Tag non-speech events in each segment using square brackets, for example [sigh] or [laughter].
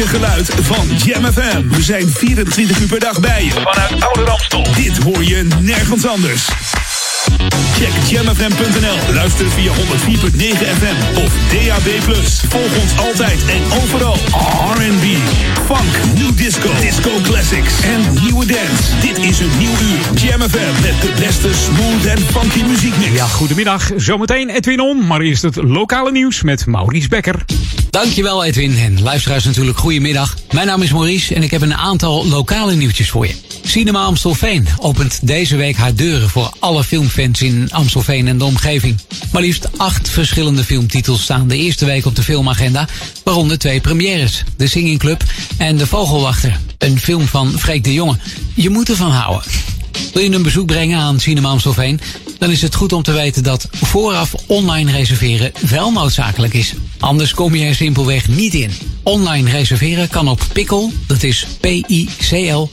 unieke geluid van Jam FM. We zijn 24 uur per dag bij je. Vanuit Oude Ramstel. Dit hoor je nergens anders. Check jamfm.nl. Luister via 104.9 FM of DAB+. Volg ons altijd en overal. R&B, funk, new disco, disco classics en nieuwe dance. Dit is een nieuw uur. Jam FM met de beste smooth en funky muziekmix. Ja, goedemiddag. Zometeen Edwin On, maar eerst het lokale nieuws met Maurice Becker. Dankjewel Edwin en luisteraars natuurlijk goedemiddag. Mijn naam is Maurice en ik heb een aantal lokale nieuwtjes voor je. Cinema Amstelveen opent deze week haar deuren voor alle filmfans in Amstelveen en de omgeving. Maar liefst acht verschillende filmtitels staan de eerste week op de filmagenda, waaronder twee premières. De Singing Club en De Vogelwachter, een film van Freek de Jonge. Je moet ervan houden. Wil je een bezoek brengen aan Cinema Amstelveen? Dan is het goed om te weten dat vooraf online reserveren wel noodzakelijk is. Anders kom je er simpelweg niet in. Online reserveren kan op pikkel, dat is p-i-c-l.nl.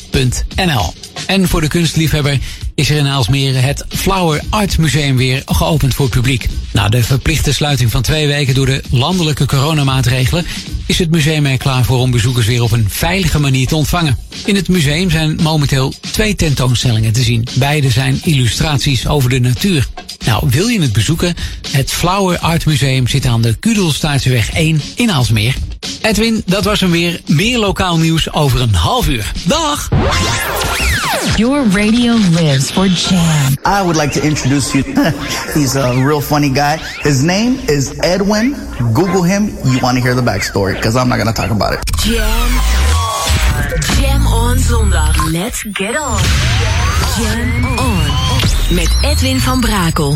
En voor de kunstliefhebber is er in Aalsmere het Flower Art Museum weer geopend voor het publiek. Na de verplichte sluiting van twee weken door de landelijke coronamaatregelen is het museum er klaar voor om bezoekers weer op een veilige manier te ontvangen. In het museum zijn momenteel twee tentoonstellingen te zien. Beide zijn illustraties over de natuur. Nou, wil je het bezoeken? Het Flower Art Museum zit aan de Kudelstaartseweg 1 in Aalsmeer. Edwin, dat was hem weer. Meer lokaal nieuws over een half uur. Dag! Your radio lives for Jam. I would like to introduce you. [laughs] He's a real funny guy. His name is Edwin. Google him. You want to hear the backstory because I'm not going to talk about it. Jam. Jam on zondag. Let's get on. Jam on. Met Edwin van Brakel.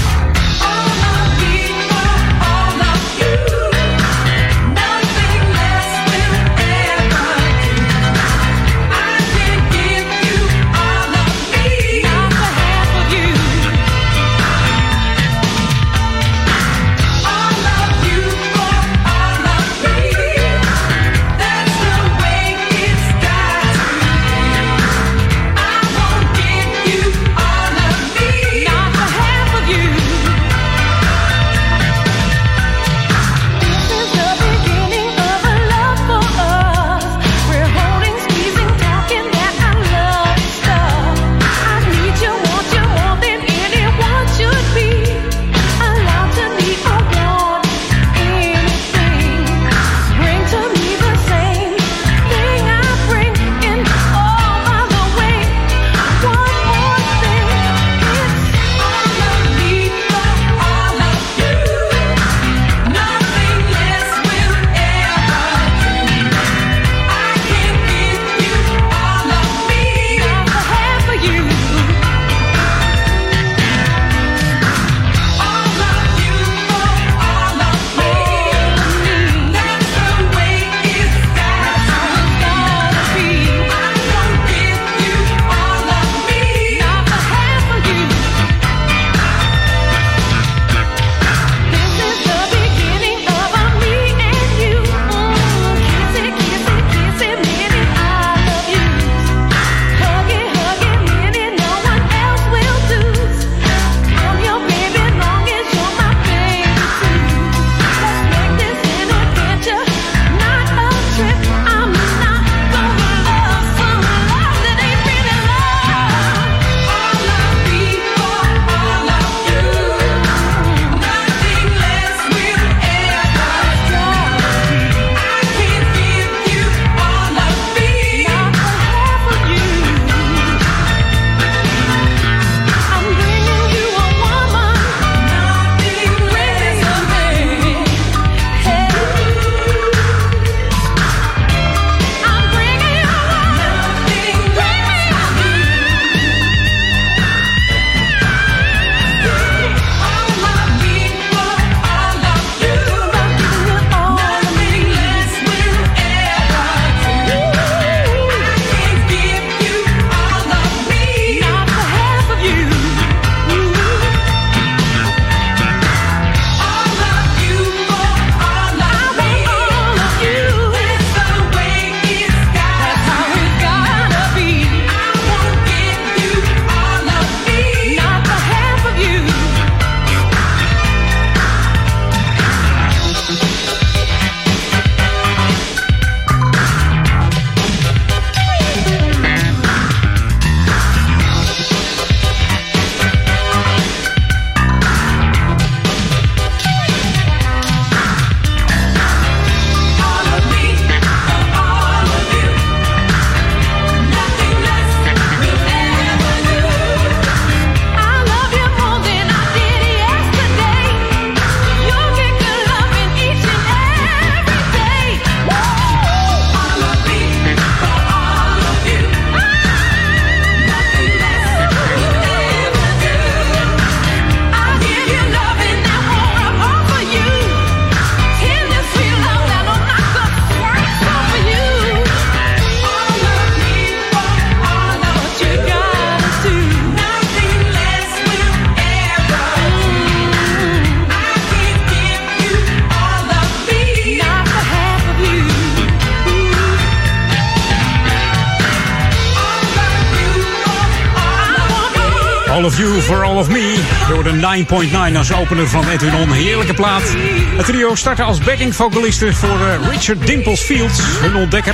9.9 als opener van Edwin. Heerlijke plaat. Het trio startte als backing vocalisten voor uh, Richard Dimples Fields, hun ontdekker.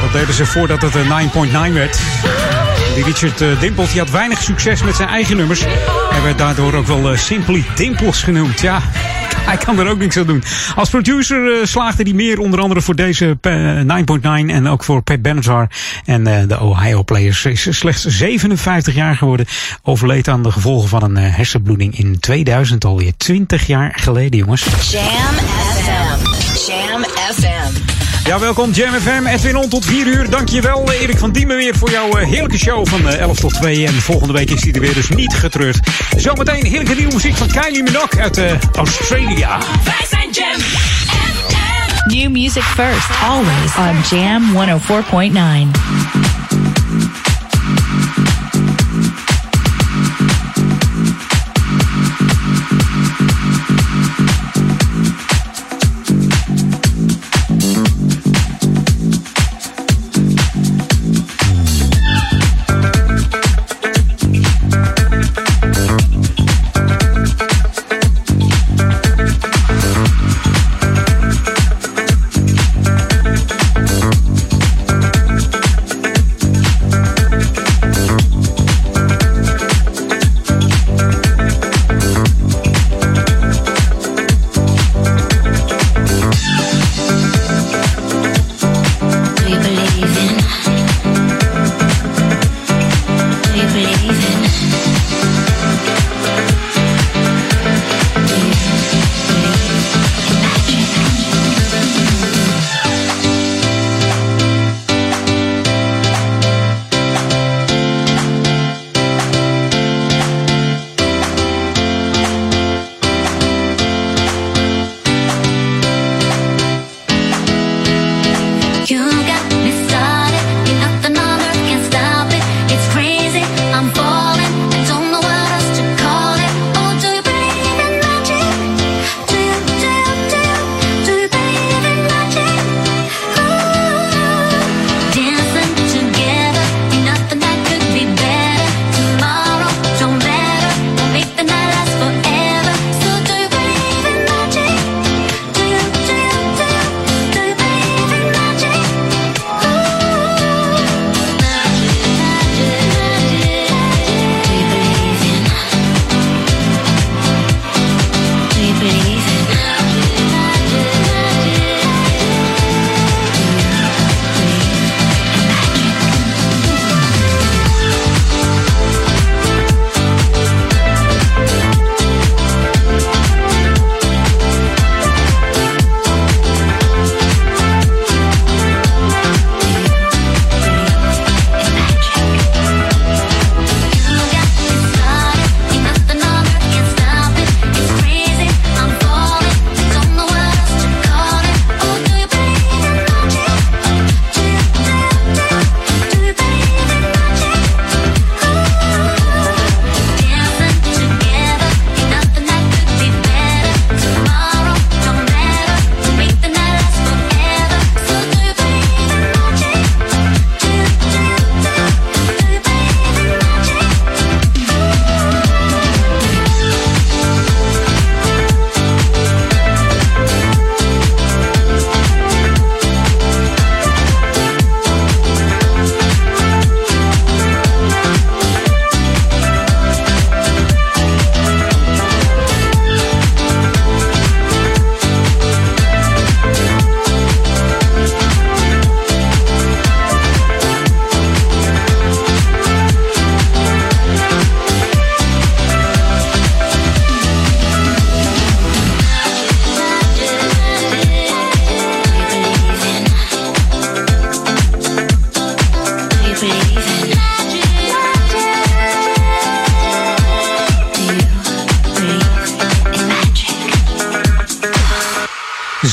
Dat deden ze voordat het een 9.9 werd. Die Richard uh, Dimples die had weinig succes met zijn eigen nummers. Hij werd daardoor ook wel Simply Dimples genoemd. Ja, [laughs] hij kan er ook niks aan doen. Als producer uh, slaagde hij meer, onder andere voor deze 9.9 en ook voor Pat Benatar en uh, de Ohio Players. Is slechts 57 jaar geworden. Overleed aan de gevolgen van een hersenbloeding in 2000, alweer 20 jaar geleden, jongens. Jam FM. Jam FM. Ja, welkom Jam FM. Edwin On tot 4 uur. Dankjewel Erik van Diemen weer voor jouw heerlijke show van 11 tot 2. En volgende week is hij er weer, dus niet getreurd. Zometeen heerlijke nieuwe muziek van Kylie Minogue uit uh, Australia. Wij zijn Jam. New music first, always on Jam 104.9.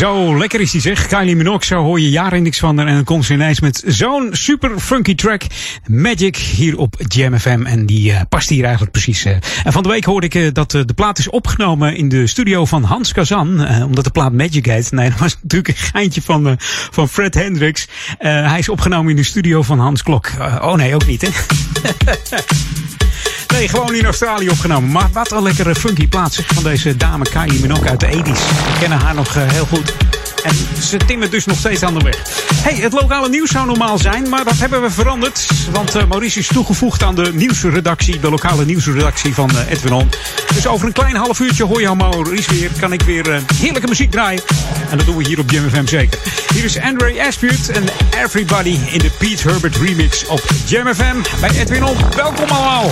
Zo lekker is die zeg. Kylie Minogue, zo hoor je jaren niks van haar. En dan komt ze ineens met zo'n super funky track. Magic hier op Jam FM. En die uh, past hier eigenlijk precies. Uh. En van de week hoorde ik uh, dat de plaat is opgenomen in de studio van Hans Kazan. omdat de plaat Magic heet. Nee, dat was [laughs] natuurlijk een geintje van, van Fred Hendricks. hij is opgenomen in de studio van Hans Klok. oh nee, ook niet hè. [laughs] Gewoon in Australië opgenomen. Maar wat een lekkere funky plaats van deze dame Kylie Minogue uit de 80s. We kennen haar nog eh, heel goed. En ze timmert dus nog steeds aan de weg. Hey, het lokale nieuws zou normaal zijn, maar dat hebben we veranderd. Want uh, Maurice is toegevoegd aan de nieuwsredactie, de lokale nieuwsredactie van uh, Edwin. Dus over een klein half uurtje hoor je Maurice weer. Kan ik weer heerlijke muziek draaien. En dat doen we hier op Jam FM zeker. Hier is Andre Aspute en Everybody in de Pete Herbert remix op Jam FM bij Edwin On. Welkom allemaal.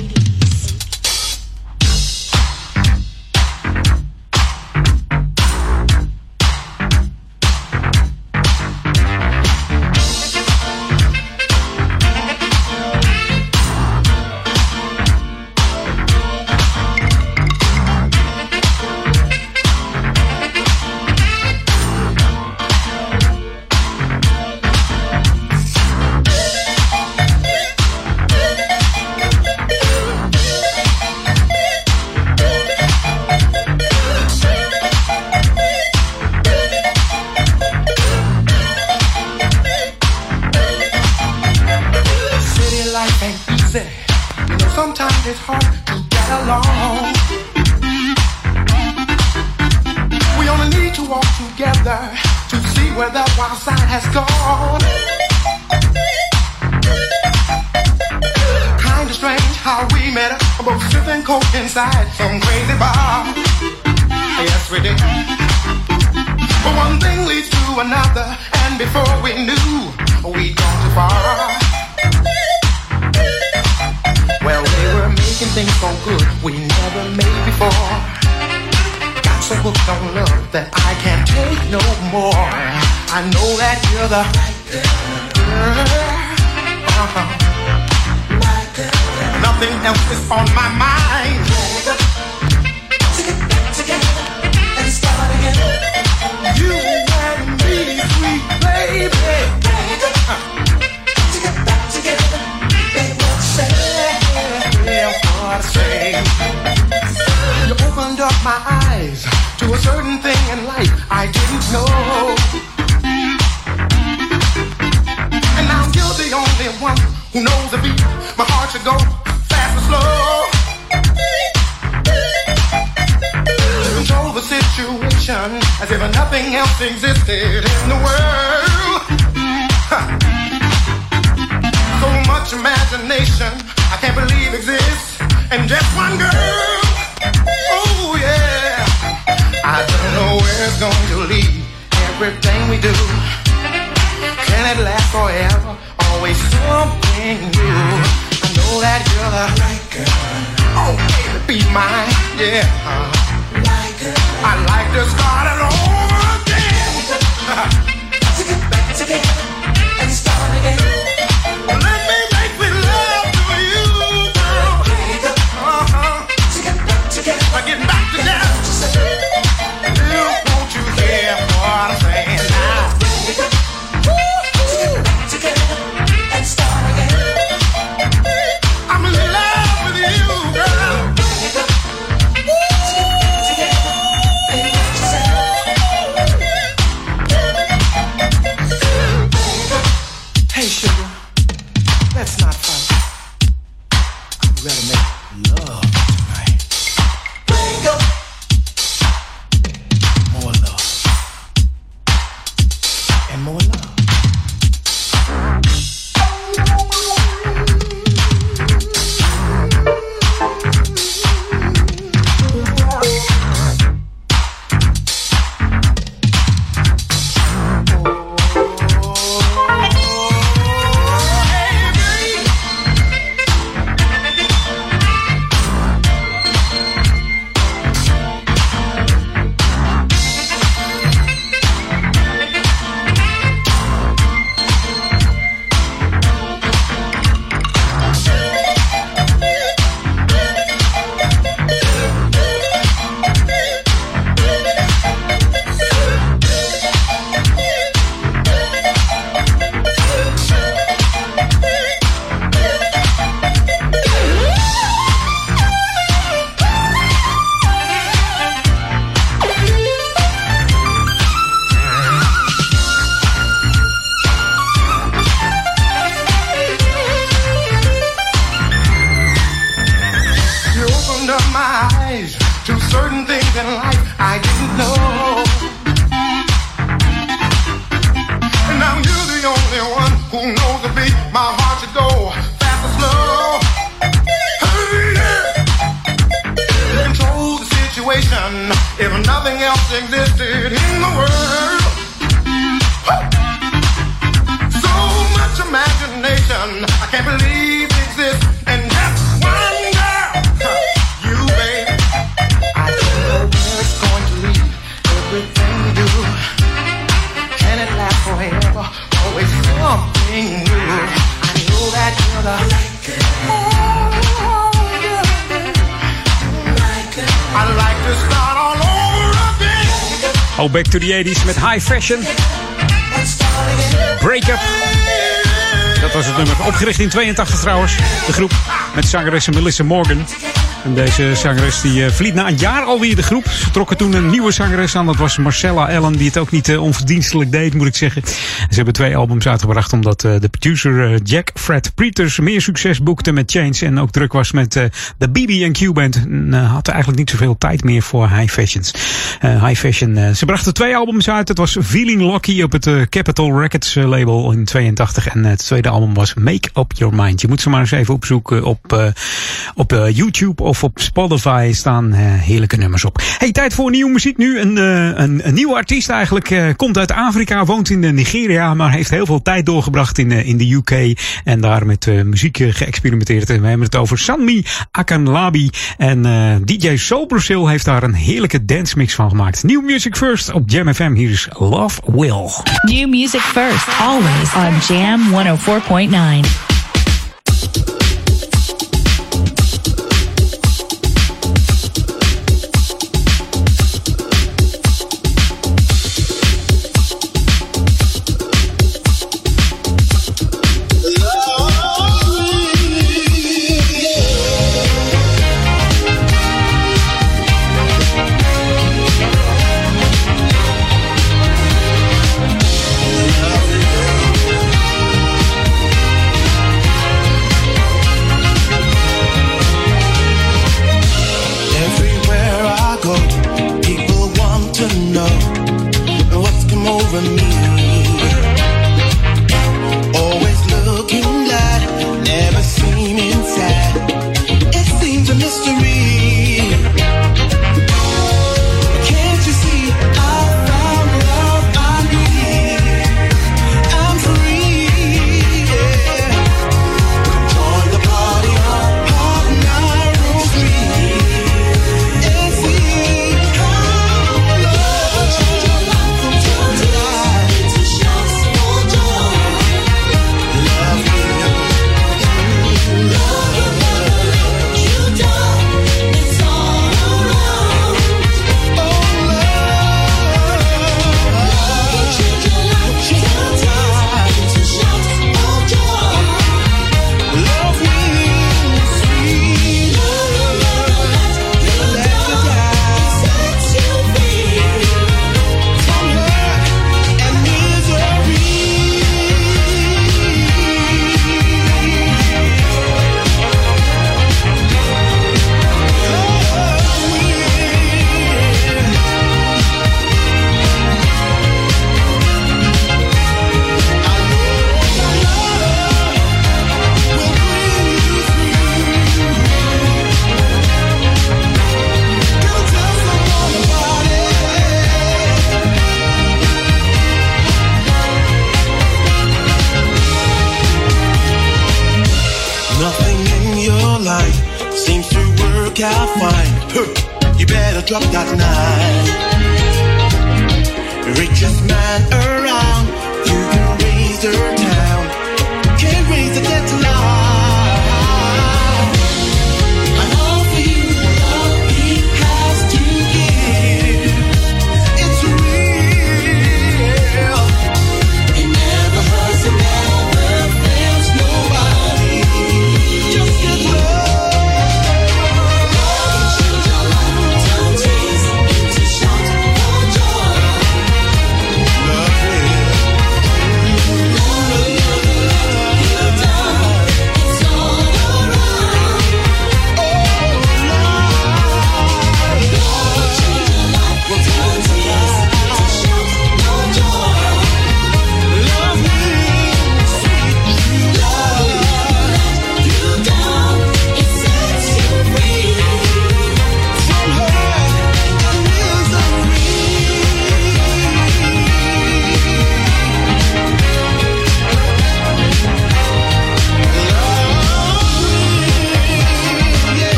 contradiction, as if nothing else existed in the world. Huh. So much imagination, I can't believe exists, and just one girl. Oh yeah, I don't know where it's going to lead. Everything we do, can it last forever? Always something new. I know that you're the right girl. Oh, baby, be mine, yeah. Uh. I like to start it over again. [laughs] together. 80s met High Fashion. Break Up. Dat was het nummer. Opgericht in 82 trouwens. De groep met zangeres Melissa Morgan. En deze zangeres die uh, verliet na een jaar alweer de groep. Ze trokken toen een nieuwe zangeres aan. Dat was Marcella Allen, die het ook niet uh, onverdienstelijk deed, moet ik zeggen. Ze hebben twee albums uitgebracht omdat uh, de producer Jack Fred Peters meer succes boekte met Change. En ook druk was met de BB&Q Band. Had eigenlijk niet zoveel tijd meer voor high fashions. high fashion. ze brachten twee albums uit. Het was Feeling Lucky op het Capitol Records label in 82. En het tweede album was Make Up Your Mind. Je moet ze maar eens even opzoeken op, op YouTube of op Spotify staan heerlijke nummers op. Hey, tijd voor nieuwe muziek nu. Een, een, een nieuwe artiest eigenlijk. komt uit Afrika, woont in Nigeria, maar heeft heel veel tijd doorgebracht in, in de UK. En daar met muziek geëxperimenteerd. En we hebben het over Sanmi Akanlabi. En DJ Soul heeft daar een heerlijke dance mix van gemaakt. New Music First op Jam FM. Hier is Love Will. New music first, always on Jam 104.9.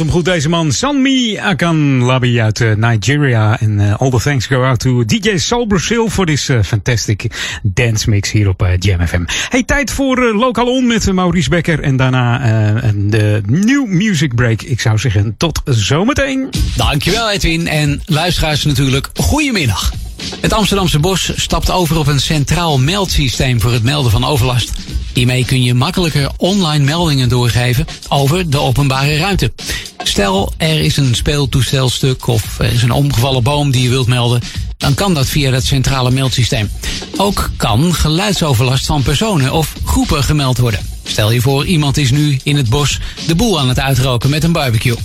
hem goed, deze man. Sanmi Akanlabi uit uh, Nigeria. En uh, all the thanks go out to DJ Soul Brazil voor this uh, fantastic dance mix hier op Jam FM. Hey, tijd voor Local On met Maurice Becker. En daarna de New Music Break. Ik zou zeggen, tot zometeen. Dankjewel Edwin. En luisteraars natuurlijk, goedemiddag. Het Amsterdamse Bos stapt over op een centraal meldsysteem voor het melden van overlast. Hiermee kun je makkelijker online meldingen doorgeven over de openbare ruimte. Stel, er is een speeltoestelstuk of er is een omgevallen boom die je wilt melden, dan kan dat via het centrale meldsysteem. Ook kan geluidsoverlast van personen of groepen gemeld worden. Stel je voor, iemand is nu in het bos de boel aan het uitroken met een barbecue.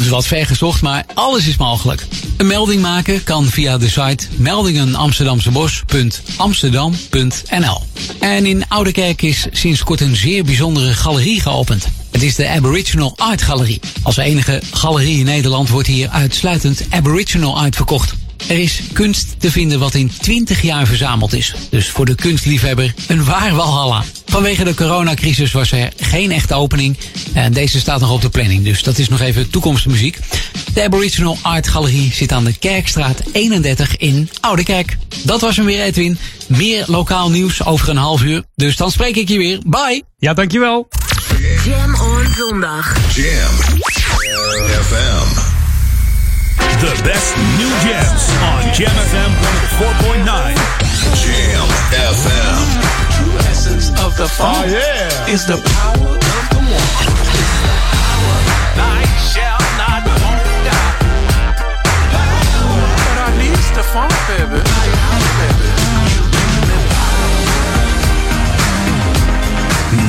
Is wat ver gezocht, maar alles is mogelijk. Een melding maken kan via de site meldingenamsterdamsebos.amsterdam.nl. En in Oudekerk is sinds kort een zeer bijzondere galerie geopend. Het is de Aboriginal Art Galerie. Als enige galerie in Nederland wordt hier uitsluitend Aboriginal Art verkocht. Er is kunst te vinden wat in 20 jaar verzameld is. Dus voor de kunstliefhebber een waar walhalla. Vanwege de coronacrisis was er geen echte opening. En deze staat nog op de planning, dus dat is nog even toekomstmuziek. De Aboriginal Art Galerie zit aan de Kerkstraat 31 in Oudekerk. Dat was hem weer, Edwin. Meer lokaal nieuws over een half uur. Dus dan spreek ik je weer. Bye. Ja, dankjewel. Jam on zondag. Jam FM. The best new jams on Jam FM 4.9. Jam FM. True essence of the funk Oh, yeah. is the power of the one. Night shall not won't die. But I needs the funk, baby.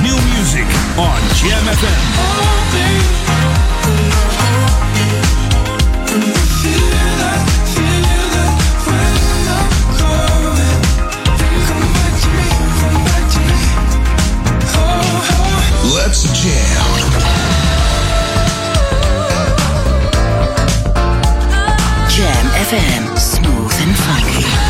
New music on Jam FM. Let's jam. Jam FM. Smooth and funky.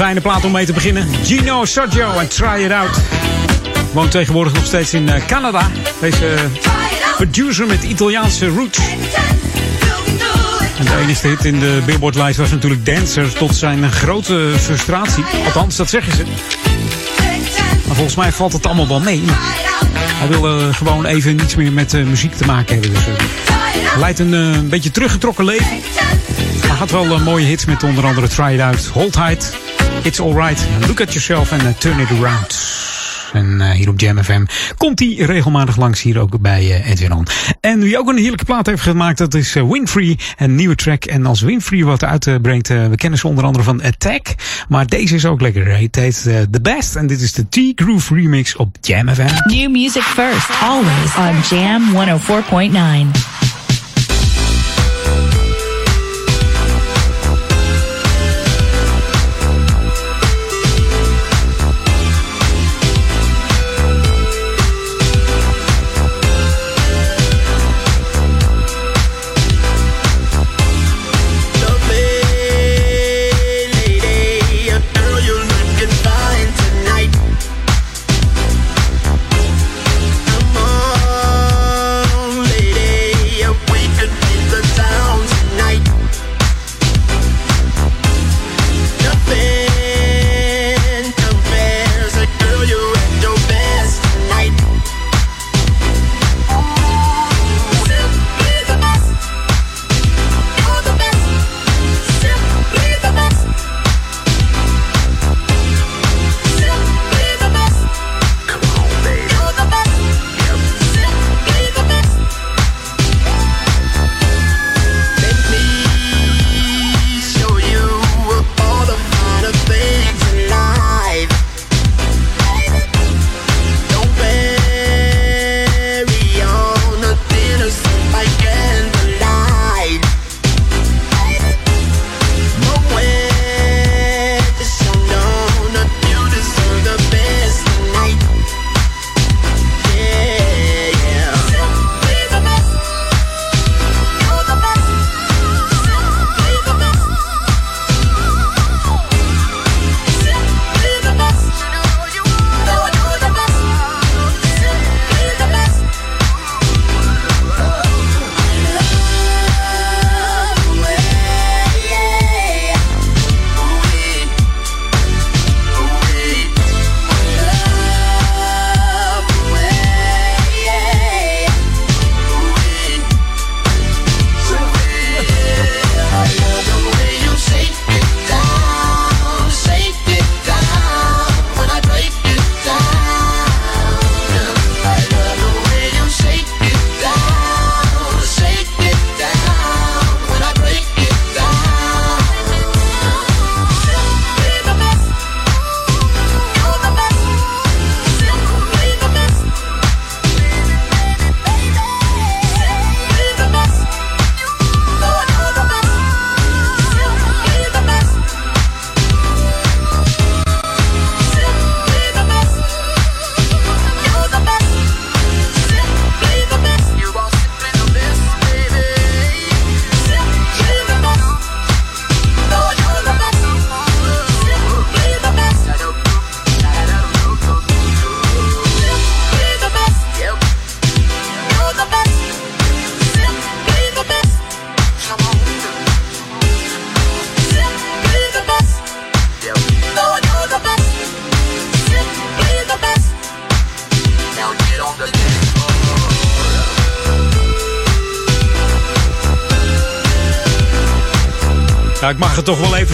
Fijne plaat om mee te beginnen. Gino Sergio en Try It Out. Woont tegenwoordig nog steeds in eh, Canada. Deze eh, producer met Italiaanse roots. De enige hit in de Billboard-lijst was natuurlijk Dancer. Tot zijn grote frustratie. Althans, dat zeggen ze. Maar volgens mij valt het allemaal wel mee. Hij wil eh, gewoon even niets meer met muziek te maken hebben. Dus, hij leidt een eh, beetje teruggetrokken leven. Maar had wel mooie hits met onder andere Try It Out, Hold Tight, It's Alright, Look At Yourself en eh, Turn It Around. En eh, hier op Jam FM komt hij regelmatig langs hier ook bij eh, Edwin On. En wie ook een heerlijke plaat heeft gemaakt, dat is eh, Winfrey. Een nieuwe track. En als Winfrey wat uitbrengt, eh, we kennen ze onder andere van Attack. Maar deze is ook lekker. Het heet eh, The Best. En dit is de T-Groove remix op Jam FM. New music first, always on Jam 104.9.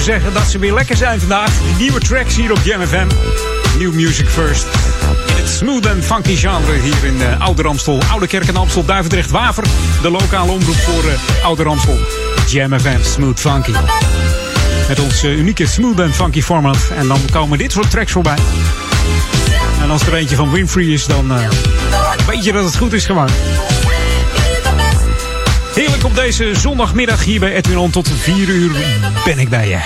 zeggen dat ze weer lekker zijn vandaag. Nieuwe tracks hier op Jam FM. New Music First. In het smooth en funky genre hier in uh, Oude Ramstel. Oude Kerk en Amstel, Duivendrecht, Waver. De lokale omroep voor uh, Oude Ramstel. Jam FM, smooth funky. Met ons uh, unieke smooth en funky format. En dan komen dit soort tracks voorbij. En als er eentje van Winfrey is, dan weet je dat het goed is gewoon. Deze zondagmiddag hier bij Edwin On. Tot 4 uur ben ik bij je.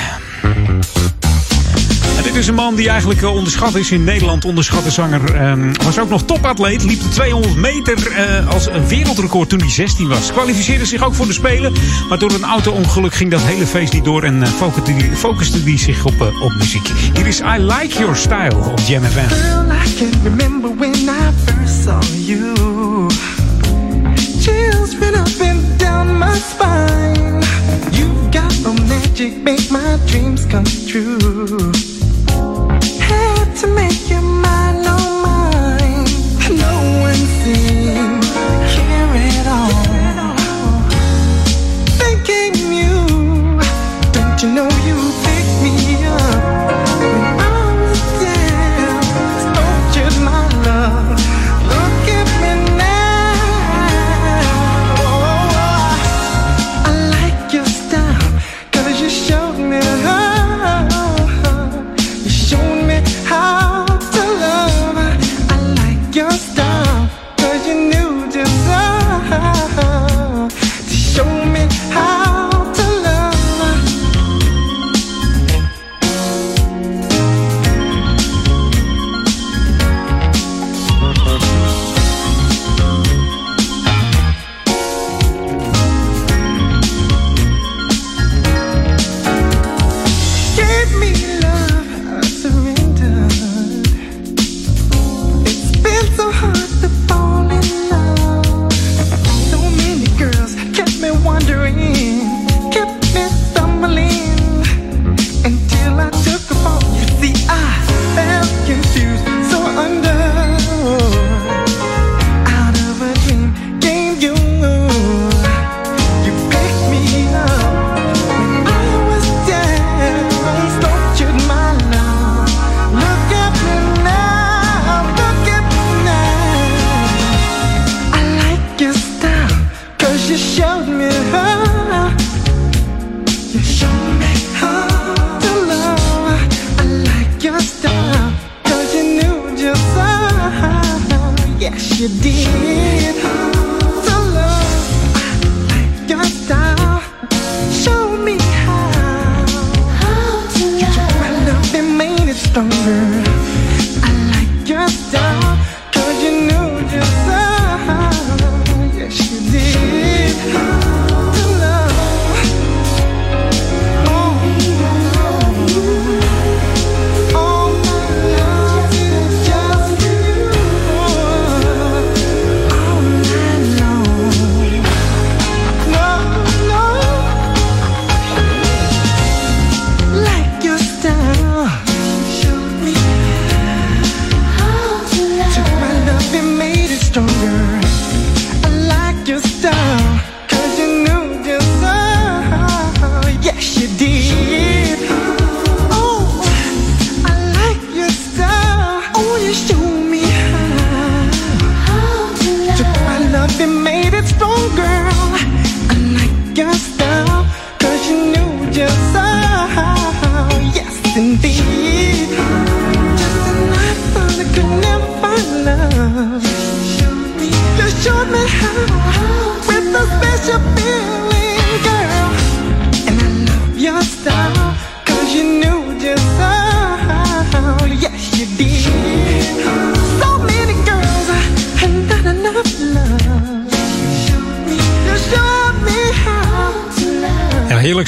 Dit is een man die eigenlijk eh, onderschat is in Nederland. Onderschatte zanger. ehm, was ook nog topatleet. Liep de 200 meter eh, als een wereldrecord toen hij 16 was. Kwalificeerde zich ook voor de Spelen. Maar door een auto-ongeluk ging dat hele feest niet door. En eh, focuste hij focuste hij zich op, op muziek. Hier is I Like Your Style op Jam FM. I can remember when I first saw you. Chills You got a magic, make my dreams come true. Had to make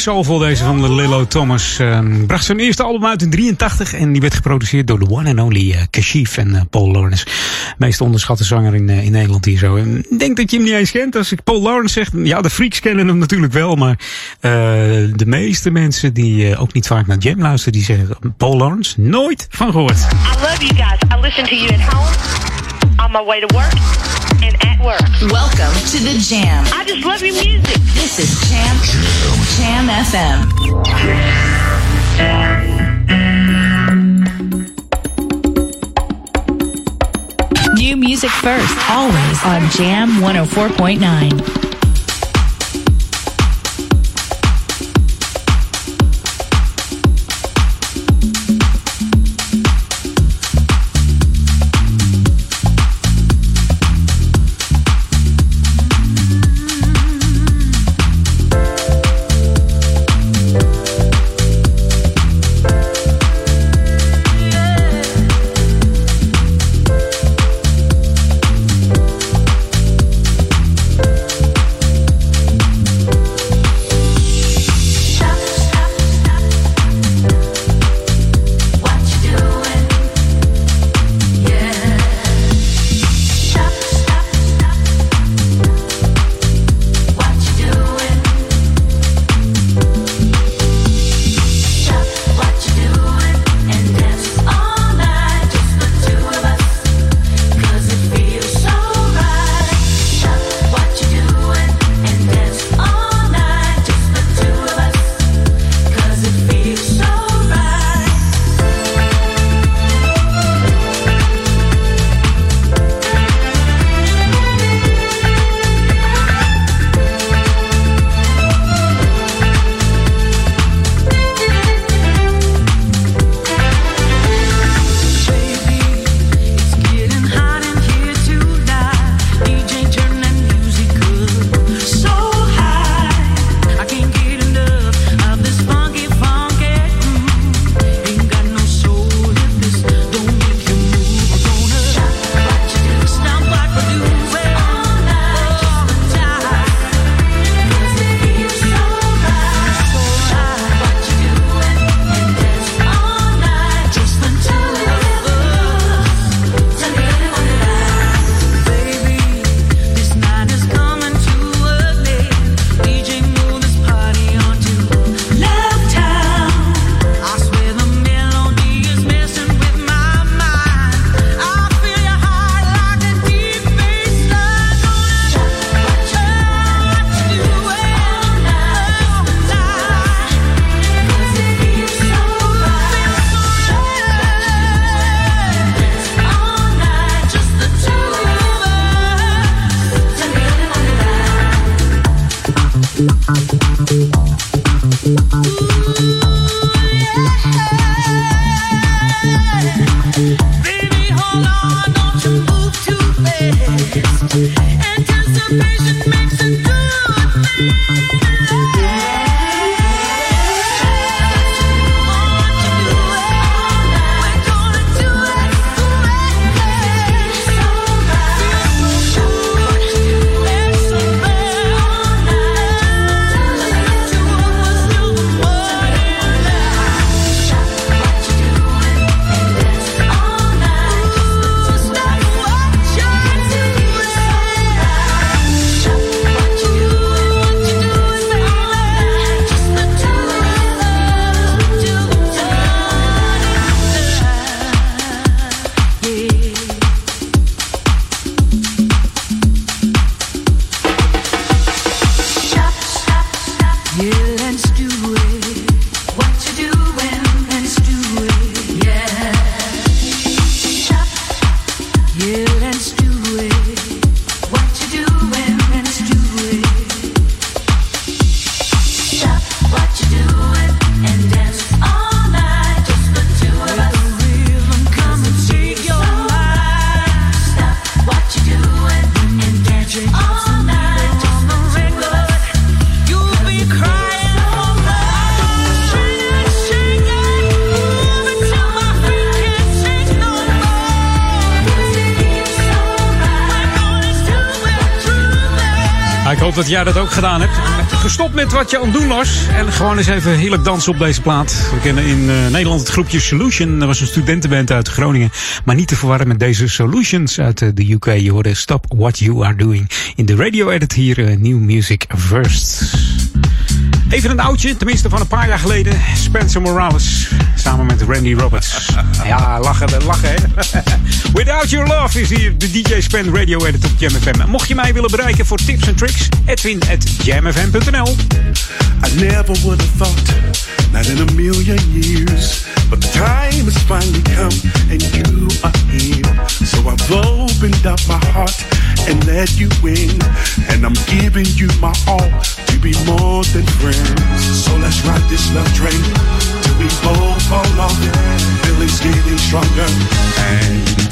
soulvol deze van de Lilo Thomas. Ehm, bracht zijn eerste album uit in 83 en die werd geproduceerd door de one and only eh, Kashif en eh, Paul Lawrence. Meest onderschatte zanger in, eh, in Nederland hier zo. Ik denk dat je hem niet eens kent. Als ik Paul Lawrence zeg, ja de freaks kennen hem natuurlijk wel, maar de meeste mensen die ook niet vaak naar Jam luisteren, die zeggen Paul Lawrence nooit van gehoord. I love you guys. I listen to you at home, on my way to work, and at work. Welcome to the Jam. I just love your music. This is Jam Jam FM. New music first, always on Jam 104.9. dat jij dat ook gedaan hebt. Gestopt met wat je aan het doen was. En gewoon eens even heerlijk dansen op deze plaat. We kennen in eh, Nederland het groepje Solution. Dat was een studentenband uit Groningen. Maar niet te verwarren met deze Solutions uit eh, de UK. Je hoorde Stop What You Are Doing. In de radio edit hier eh, New Music First. Even een oudje, tenminste van een paar jaar geleden. Spencer Morales samen met Randy Roberts. [laughs] Ja, lachen, lachen hè. [laughs] Without Your Love is hier de DJ Spen Radio Edit op Jam FM. Mocht je mij willen bereiken voor tips en tricks, edwin at jamfm.nl. I never would have thought, not in a million years. But the time has finally come, and you are here. So I've opened up my heart and let you in. And I'm giving you my all to be more than friends. So let's ride this love train till we both fall off. Feelings getting stronger, and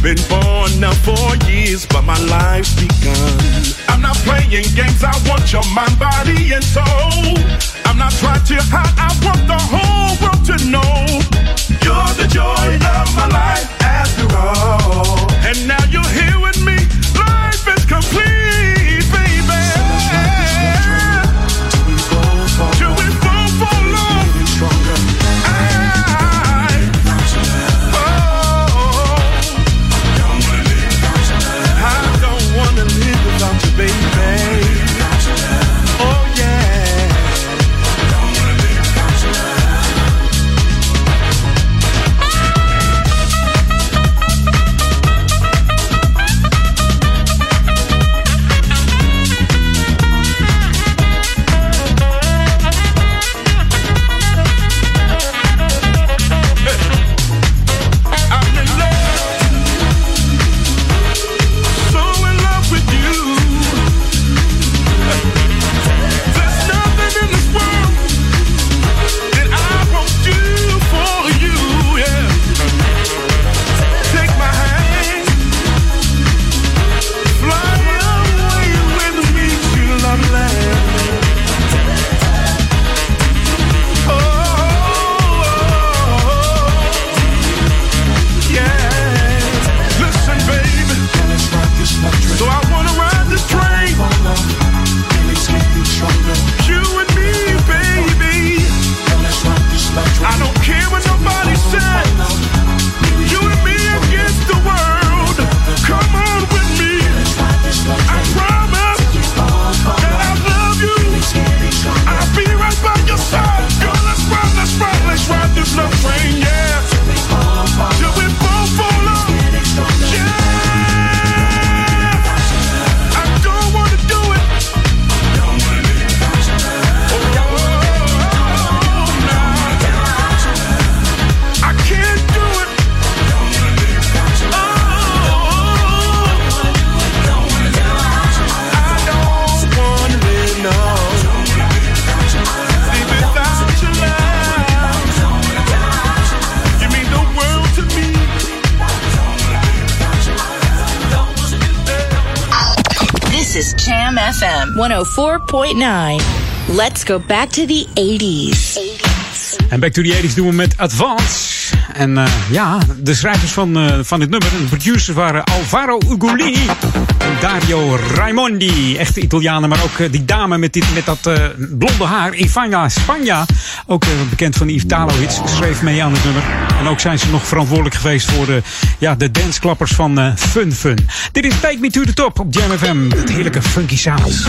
Been born now for years, but my life's begun. I'm not playing games. I want your mind, body, and soul. I'm not trying to hide. I want the whole world to know you're the joy of my life after all. And now you're here 104.9. Let's go back to the 80s. En Back to the 80s doen we met Advance. En eh, ja, de schrijvers van, eh, van dit nummer de producers waren Alvaro Ugolini en Dario Raimondi. Echte Italianen, maar ook eh, die dame met, dit, met dat blonde haar, Ivana Spagna. Ook bekend van Yves Talowitz, schreef mee aan het nummer. En ook zijn ze nog verantwoordelijk geweest voor de, ja, de danceklappers van Fun Fun. Dit is Take Me to the Top op Jam FM. Het heerlijke funky sounds.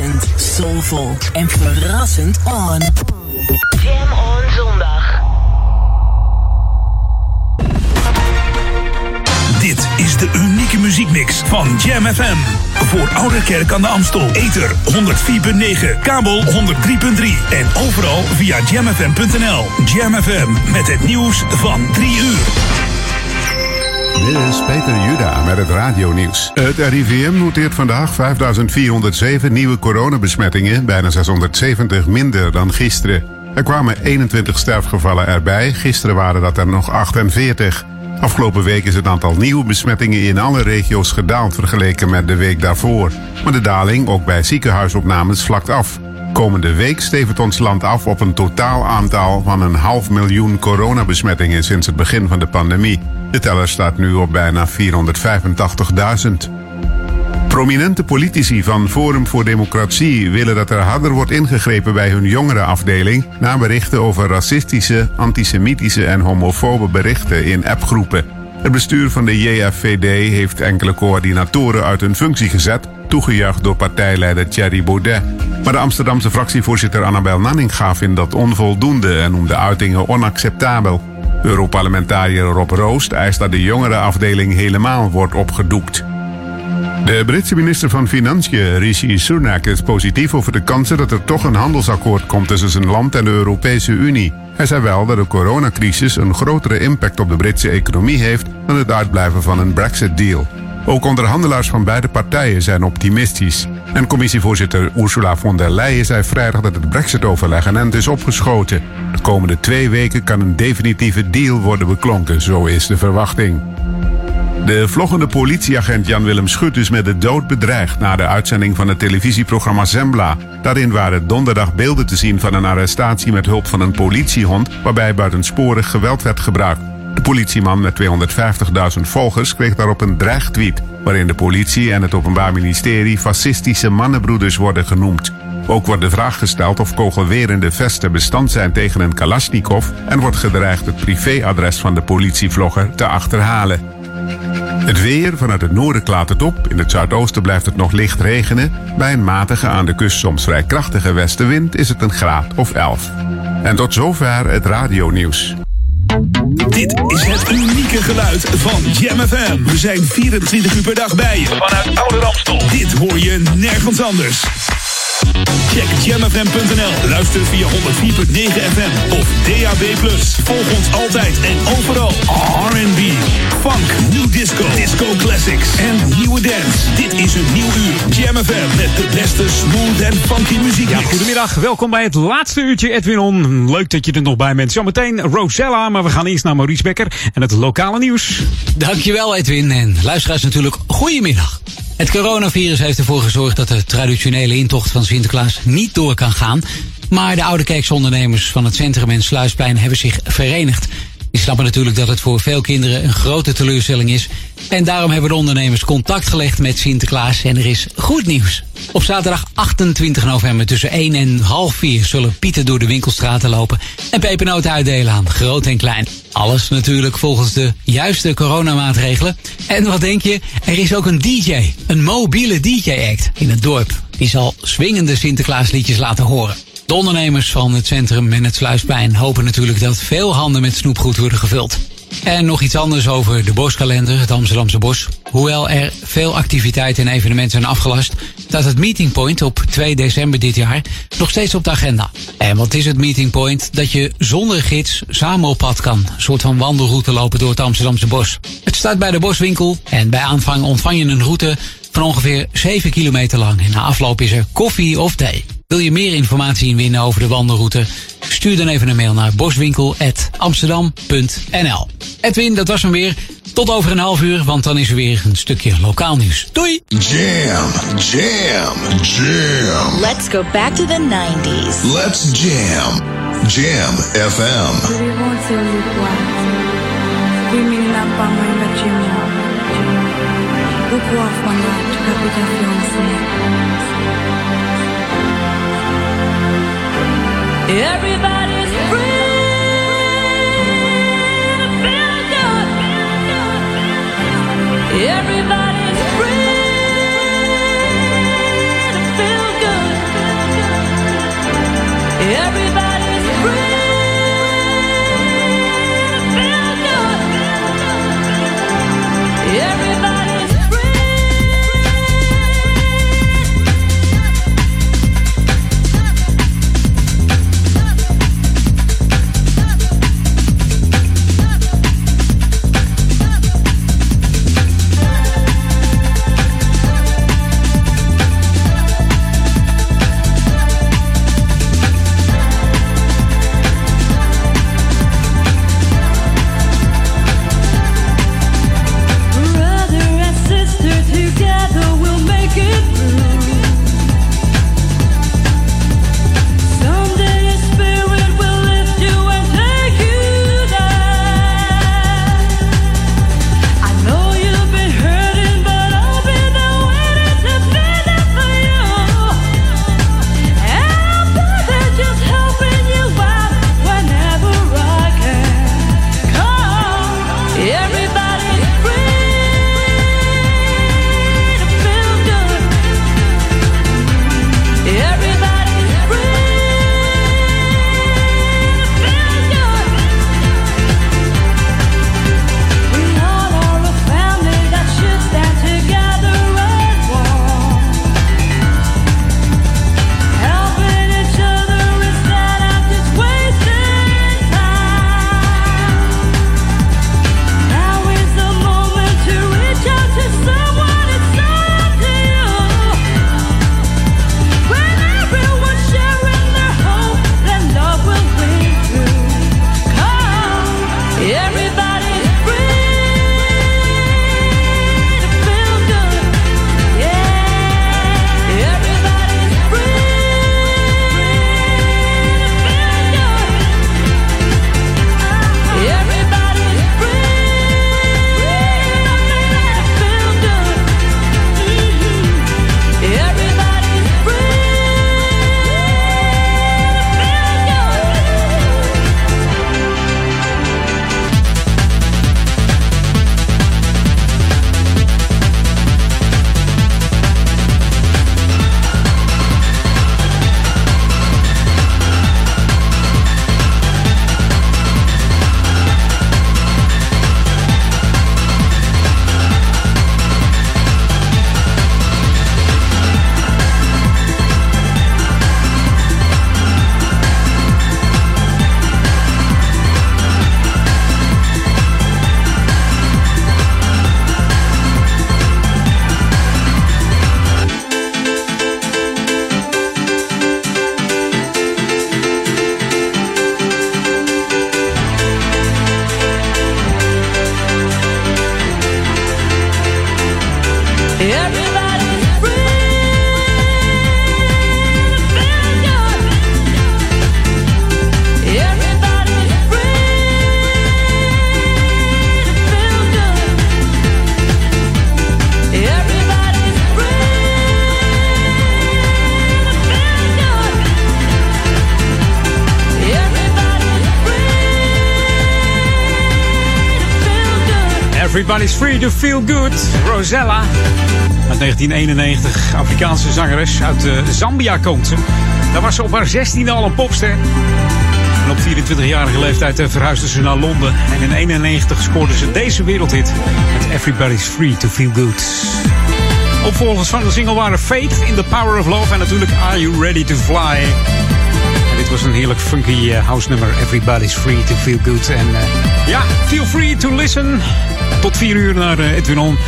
Verfrissend, soulvol en verrassend on. Jam on zondag. Dit is de unieke muziekmix van Jam FM. Voor Oude Kerk aan de Amstel. Ether 104.9, kabel 103.3 en overal via jamfm.nl. Jam FM met het nieuws van 3 uur. Dit is Peter Juda met het radionieuws. Het RIVM noteert vandaag 5407 nieuwe coronabesmettingen, bijna 670 minder dan gisteren. Er kwamen 21 sterfgevallen erbij, gisteren waren dat er nog 48. Afgelopen week is het aantal nieuwe besmettingen in alle regio's gedaald vergeleken met de week daarvoor. Maar de daling, ook bij ziekenhuisopnames, vlakt af. Komende week stevigt ons land af op een totaal aantal van een half miljoen coronabesmettingen sinds het begin van de pandemie. De teller staat nu op bijna 485.000. Prominente politici van Forum voor Democratie willen dat er harder wordt ingegrepen bij hun jongerenafdeling na berichten over racistische, antisemitische en homofobe berichten in appgroepen. Het bestuur van de JFVD heeft enkele coördinatoren uit hun functie gezet, toegejuicht door partijleider Thierry Baudet. Maar de Amsterdamse fractievoorzitter Annabel Nanninga vindt dat onvoldoende en noemt de uitingen onacceptabel. Europarlementariër Rob Roost eist dat de jongerenafdeling helemaal wordt opgedoekt. De Britse minister van Financiën, Rishi Sunak, is positief over de kansen dat er toch een handelsakkoord komt tussen zijn land en de Europese Unie. Hij zei wel dat de coronacrisis een grotere impact op de Britse economie heeft dan het uitblijven van een Brexit-deal. Ook onderhandelaars van beide partijen zijn optimistisch. En commissievoorzitter Ursula von der Leyen zei vrijdag dat het Brexit-overleg een end is opgeschoten. De komende twee weken kan een definitieve deal worden beklonken, zo is de verwachting. De vloggende politieagent Jan-Willem Schut is met de dood bedreigd na de uitzending van het televisieprogramma Zembla. Daarin waren donderdag beelden te zien van een arrestatie met hulp van een politiehond waarbij buitensporig geweld werd gebruikt. De politieman met 250.000 volgers kreeg daarop een dreigtweet waarin de politie en het Openbaar Ministerie fascistische mannenbroeders worden genoemd. Ook wordt de vraag gesteld of kogelwerende vesten bestand zijn tegen een Kalashnikov en wordt gedreigd het privéadres van de politievlogger te achterhalen. Het weer vanuit het noorden klaart het op. In het zuidoosten blijft het nog licht regenen. Bij een matige aan de kust soms vrij krachtige westenwind is het een graad of 11. En tot zover het radionieuws. Dit is het unieke geluid van Jam FM. We zijn 24 uur per dag bij je. Vanuit Oude Ramstel. Dit hoor je nergens anders. Check jamfm.nl. Luister via 104.9 FM of DAB+. Volg ons altijd en overal. R&B, funk, new disco, disco classics en nieuwe dance. Dit is een nieuw uur. Jam FM met de beste smooth en funky muziek. Ja, goedemiddag. Welkom bij het laatste uurtje Edwin On. Leuk dat je er nog bij bent. Zometeen Rosella, maar we gaan eerst naar Maurice Becker en het lokale nieuws. Dankjewel Edwin en luisteraars natuurlijk goedemiddag. Het coronavirus heeft ervoor gezorgd dat de traditionele intocht van Sinterklaas niet door kan gaan. Maar de oude kerksondernemers van het centrum en Sluisplein hebben zich verenigd. Die snappen natuurlijk dat het voor veel kinderen een grote teleurstelling is. En daarom hebben de ondernemers contact gelegd met Sinterklaas en er is goed nieuws. Op zaterdag 28 november tussen 1 en half 4 zullen Pieten door de winkelstraten lopen en pepernoten uitdelen aan groot en klein. Alles natuurlijk volgens de juiste coronamaatregelen. En wat denk je? Er is ook een DJ, een mobiele DJ-act in het dorp. Die zal swingende Sinterklaasliedjes laten horen. De ondernemers van het centrum en het Sluisplein hopen natuurlijk dat veel handen met snoepgoed worden gevuld. En nog iets anders over de boskalender, het Amsterdamse bos. Hoewel er veel activiteiten en evenementen zijn afgelast, staat het Meeting Point op 2 december dit jaar nog steeds op de agenda. En wat is het Meeting Point? Dat je zonder gids samen op pad kan. Een soort van wandelroute lopen door het Amsterdamse bos. Het staat bij de boswinkel en bij aanvang ontvang je een route van ongeveer 7 kilometer lang. En na afloop is er koffie of thee. Wil je meer informatie inwinnen over de wandelroute? Stuur dan even een mail naar boswinkel.amsterdam.nl Edwin, dat was hem weer. Tot over een half uur, want dan is er weer een stukje lokaal nieuws. Doei! Jam, jam, jam. Let's go back to the 90s. Let's jam. Jam FM. Everybody's free. Feel good. Everybody's free to feel good. Everybody. Feel good. Rosella. Uit 1991. Afrikaanse zangeres. Uit eh, Zambia komt ze. Daar was ze op haar 16e al een popster. En op 24-jarige leeftijd eh, verhuisde ze naar Londen. En in 91 scoorde ze deze wereldhit. Met Everybody's free to feel good. Opvolgers van de single waren Fate in the Power of Love. En natuurlijk Are You Ready to Fly. En dit was een heerlijk funky eh, house nummer. Everybody's free to feel good. En ja, feel free to listen. Tot 4 uur naar eh, Edwin On.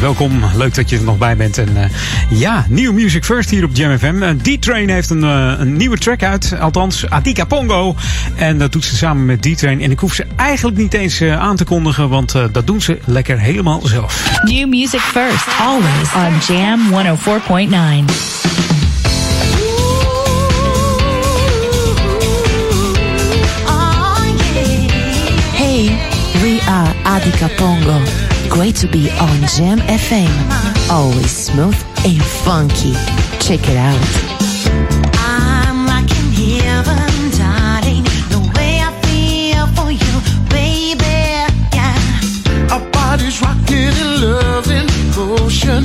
Welkom, leuk dat je er nog bij bent. En eh, ja, nieuw Music First hier op Jam FM. Eh, D-Train heeft een, een nieuwe track uit. Althans, Atika Pongo. En dat doet ze samen met D-Train. En ik hoef ze eigenlijk niet eens aan te kondigen. Want dat doen ze lekker helemaal zelf. New music first, always on Jam 104.9. are Adika Pongo. Great to be on Jam FM. Always smooth and funky. Check it out. I'm like in heaven, darling. The way I feel for you, baby. Yeah. Our bodies rocking in love and motion.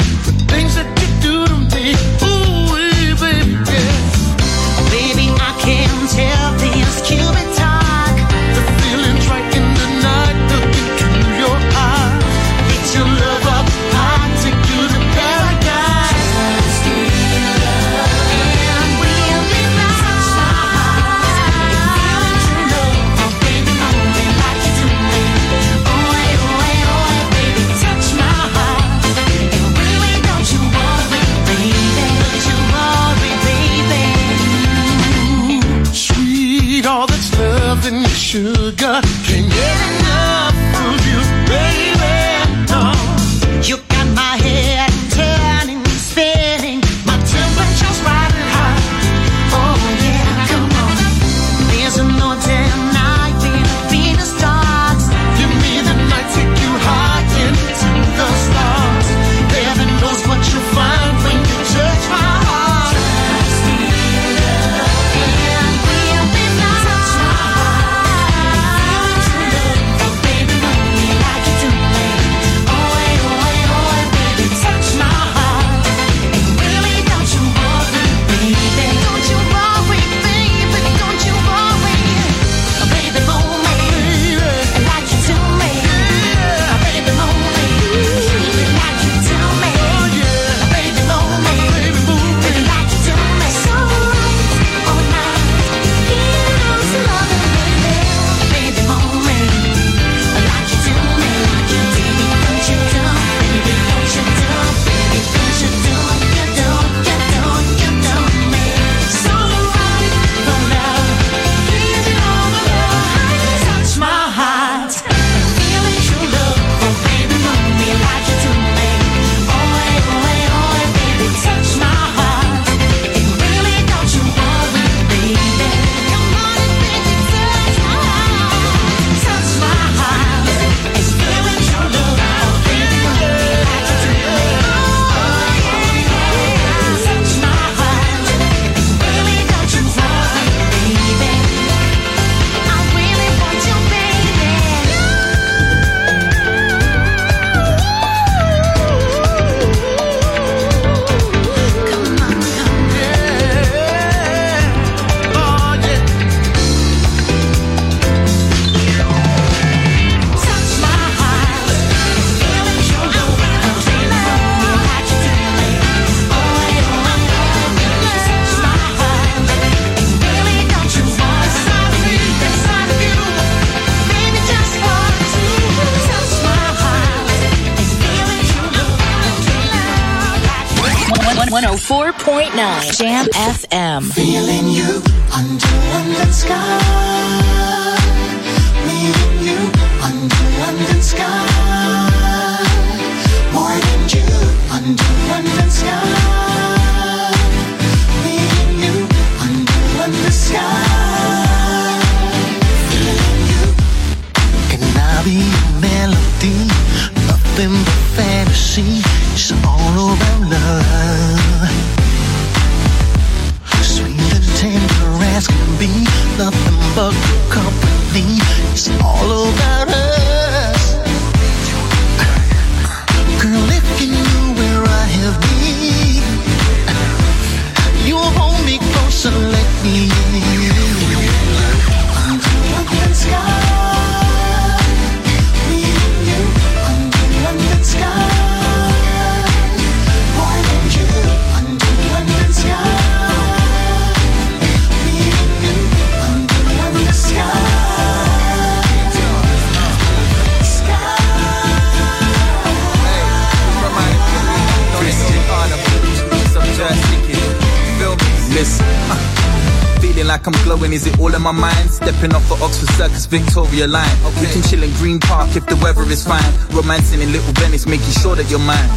My mind? Stepping off the Oxford Circus Victoria line. We can chill in Green Park if the weather is fine. Romancing in Little Venice, making sure that you're mine.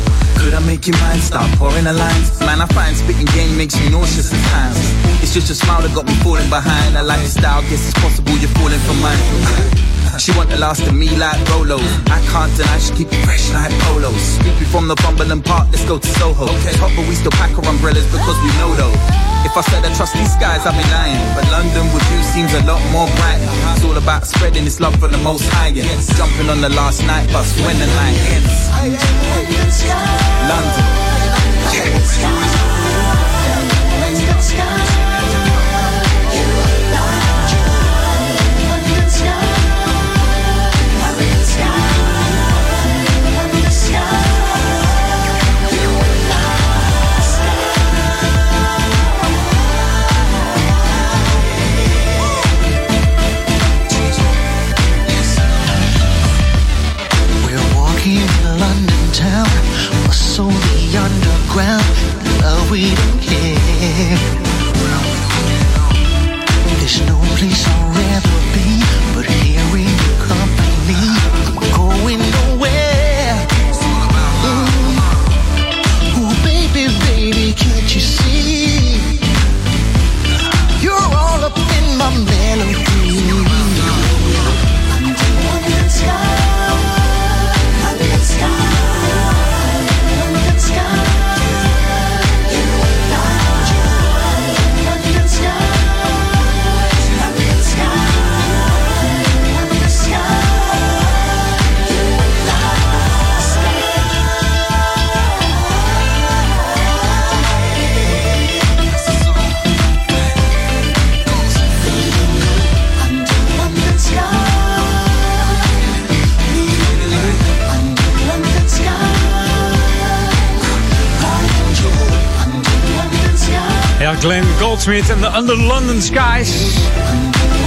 Could I make you mine? Start pouring the lines. Man, I find spitting game makes you nauseous at times. It's just your smile that got me falling behind. I like your style, guess it's possible you're falling for mine. [laughs] She want the last of me like Rolo. I can't deny she keep it fresh like polos. Sleepy from the Bumberland Park, let's go to Soho. Okay. Hot, but we still pack our umbrellas because we know though. If I said I trust these skies, I'd be lying. But London with you seems a lot more bright. It's all about spreading this love for the most high. And jumping on the last night bus when the night ends. London. Underground. Love, we don't care. There's no place I'd Ja, Glenn Goldsmith en de Under London Skies.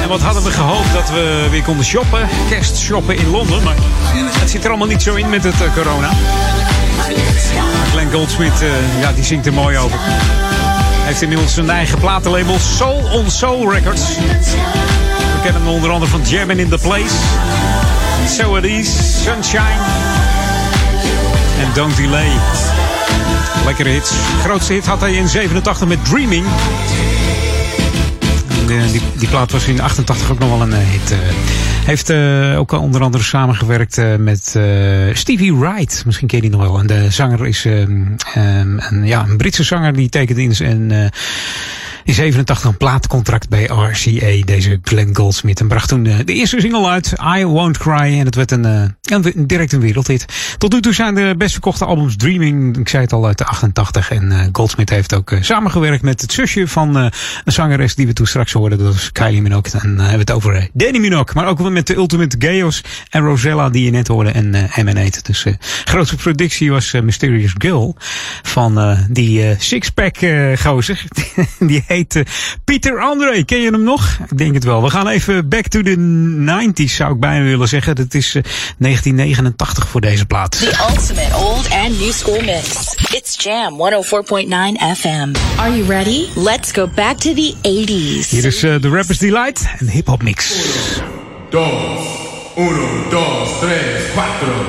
En wat hadden we gehoopt dat we weer konden shoppen. Kerstshoppen in Londen. Maar het zit er allemaal niet zo in met het eh, corona. Glenn Goldsmith, eh, ja, die zingt er mooi over. Hij heeft inmiddels zijn eigen platenlabel Soul on Soul Records. We kennen hem onder andere van Jammin' in the Place. So It Is, Sunshine. En Don't Delay. Lekkere hits. Grootste hit had hij in 87 met Dreaming. Eh, die, die plaat was in 88 ook nog wel een eh, hit. eh. heeft eh, ook onder andere samengewerkt eh, met Stevie Wright. Misschien ken je die nog wel. En de zanger is ehm, ehm, een, ja, een Britse zanger die tekende in, eh, in 87 een plaatcontract bij RCA. Deze Glenn Goldsmith. En bracht toen eh, de eerste single uit. I Won't Cry. En het werd een, eh, een, direct een wereldhit. Tot nu toe zijn de best verkochte albums Dreaming. Ik zei het al uit de 88. En eh, Goldsmith heeft ook samengewerkt met het zusje van een zangeres die we toen straks hoorden. Dat was Kylie Minogue. En hebben we het over Danny Minogue. Maar ook met de Ultimate Chaos en Rosella die je net hoorde. En uh, Emanate. Dus uh, grootste productie was Mysterious Girl. Van die uh, sixpack gozer. [laughs] die uh, Pieter André. Ken je hem nog? Ik denk het wel. We gaan even back to the 90s zou ik bijna willen zeggen. Dat is uh, 1989 voor deze plaat. The ultimate old and new school mix. It's Jam 104.9 FM. Are you ready? Let's go back to the 80s. Hier is uh, The Rapper's Delight en Hip Hop Mix. Dos, uno, dos, tres, cuatro.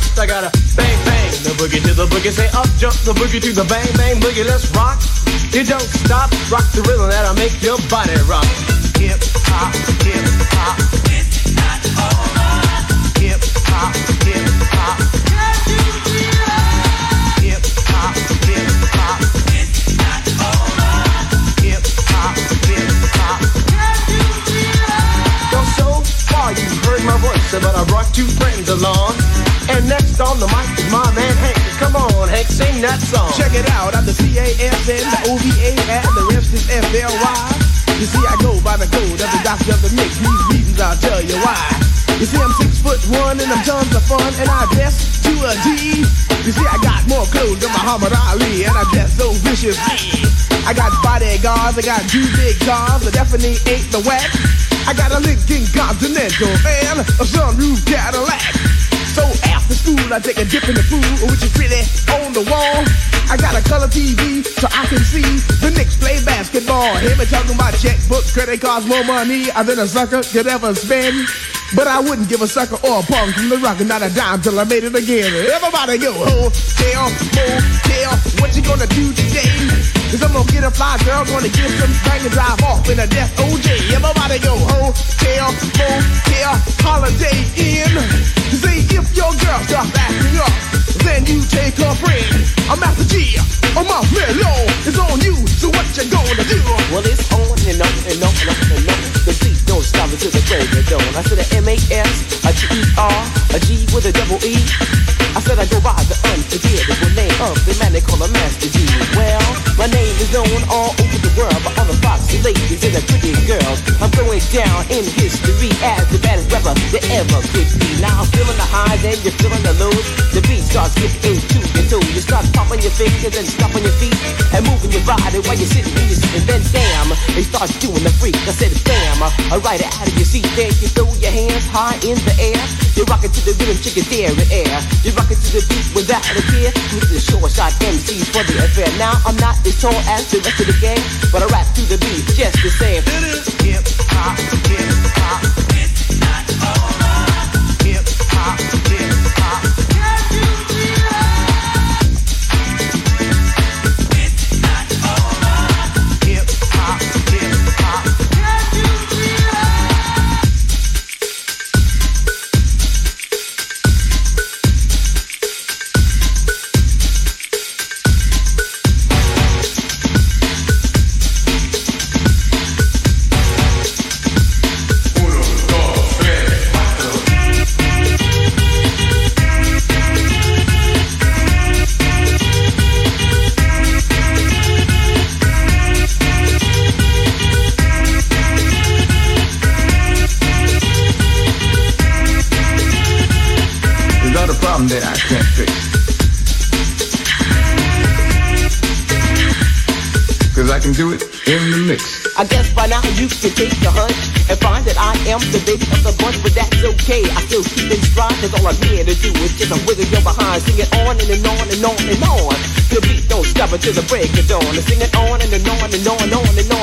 First, I gotta bang bang the boogie to the boogie. Say up, jump the boogie to the bang bang boogie. Let's rock. You don't stop, rock the rhythm that'll make your body rock. You see, I'm six foot one and I'm tons of fun and I dress to a G. You see, I got more clothes than Muhammad Ali and I dress so viciously. I got bodyguards, I got two big cars, I definitely ain't the whack. I got a Lincoln Continental and a sunroof Cadillac. So after school, I take a dip in the pool, which is pretty on the wall. I got a color TV so I can see the Knicks play basketball. Hear me talking about checkbooks, credit cards, more money than a sucker could ever spend. But I wouldn't give a sucker or a punk from the rock, not a dime till I made it again. Everybody go, hotel, motel, what you gonna do today? Cause I'm gonna get a fly girl, gonna get some bang and drive off in a death OJ. Everybody go, hotel, motel, holiday in. See, if your girl starts acting up, then you take her friend. I'm Master G, I'm off Mellow. It's on you, so what you gonna do? Well, it's on and on and on and on and on. The dawn. I said a M-A-S, a G-E-R, a G with a double E. I said I go by the unforgettable name of the man they call a Master G. Well, my name is known all over world by all the foxy ladies and the pretty girls. I'm going down in history as the baddest rapper that ever could be. Now I'm feeling the highs and you're feeling the lows. The beat starts getting into your toe. You start popping your fingers and stomping your feet and moving your body while you're sitting in your seat. And then damn, they start doing the freak. I said bam, I ride it out of your seat. Then you throw your hands high in the air. You're rocking to the rhythm, chicken in air. You're rocking to the beat without a care. With the short shot MCs for the affair. Now I'm not as tall as the rest of the gang, but I rap to the beat just the same.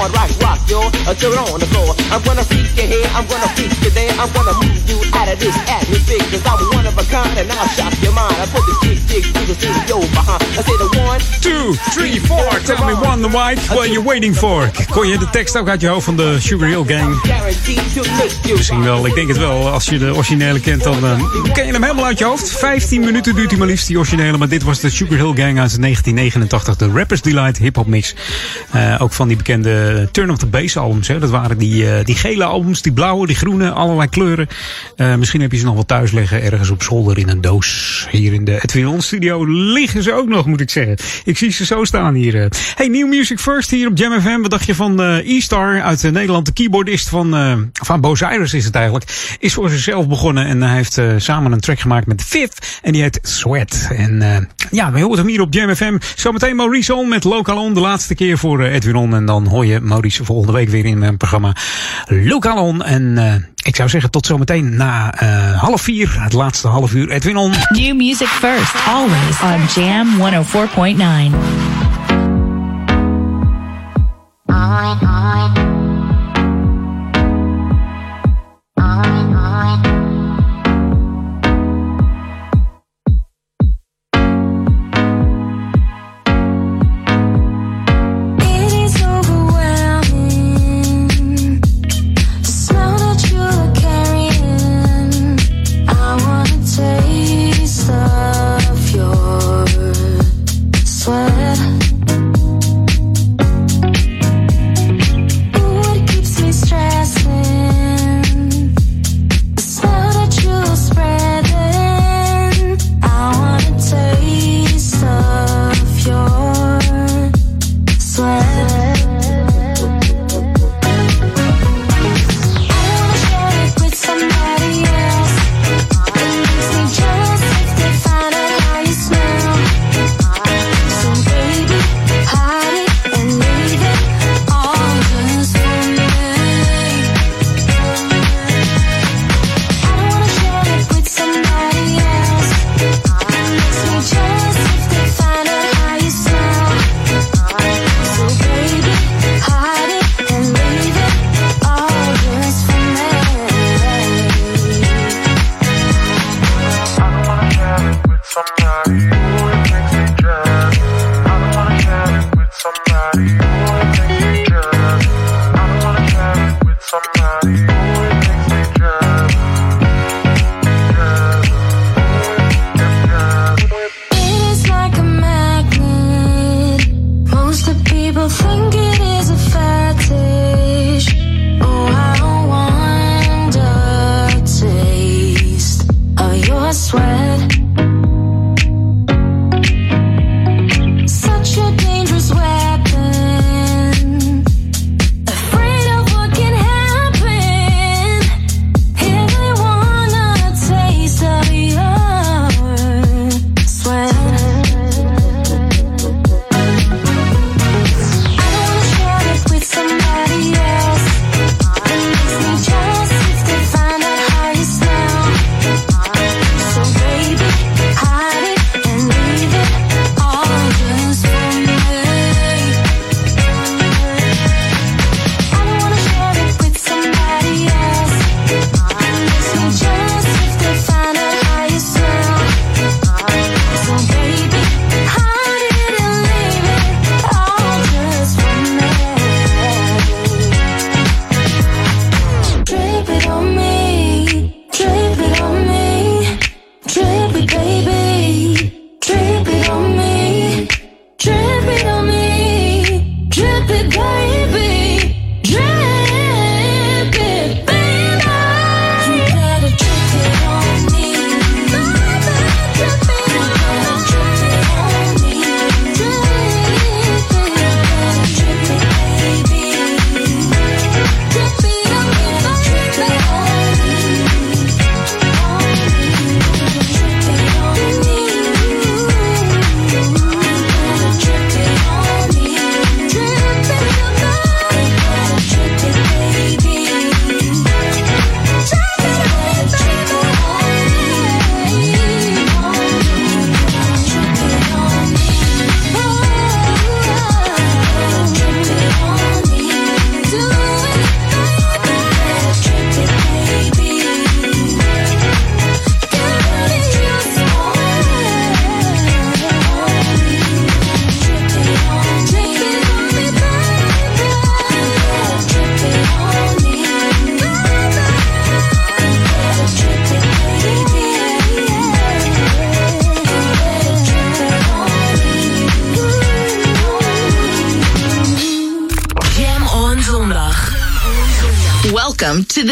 On. Rock, rock, yo, uh, until it on the floor. I'm gonna freak you here, I'm gonna freak you there. I'm gonna move you out of this atmosphere, cause I'm one of a kind and I'll shock your mind. I put the jig, jig, through the studio behind. I say the two, three, four. Tell me one, the white, what you waiting for? Kon je de tekst ook uit je hoofd van de Sugar Hill Gang? Misschien wel, ik denk het wel. Als je de originele kent, dan eh, ken je hem helemaal uit je hoofd. 15 minuten duurt hij maar liefst, die originele. Maar dit was de Sugar Hill Gang uit 1989. De Rappers Delight Hip Hop Mix. Eh, ook van die bekende Turn of the Bass albums. Hè. Dat waren die, eh, die gele albums, die blauwe, die groene, allerlei kleuren. misschien heb je ze nog wel thuis liggen, ergens op zolder in een doos. Hier in de Edwin Studio liggen ze ook nog, moet ik zeggen. Ik ze zo staan hier. Eh. Hey, New Music First hier op Jam FM. Wat dacht je van eh, E-Star uit eh, Nederland? De keyboardist van, uh, van Bozairus is het eigenlijk. Is voor zichzelf begonnen en hij heeft samen een track gemaakt met Fifth. En die heet Sweat. En ja, we horen hem hier op Jam FM. Zometeen Maurice On met Local On. De laatste keer voor Edwin On. En dan hoor je Maurice volgende week weer in mijn programma Local On. En ik zou zeggen tot zometeen na uh, half vier, het laatste half uur. Edwin On. New music first, always on Jam 104.9.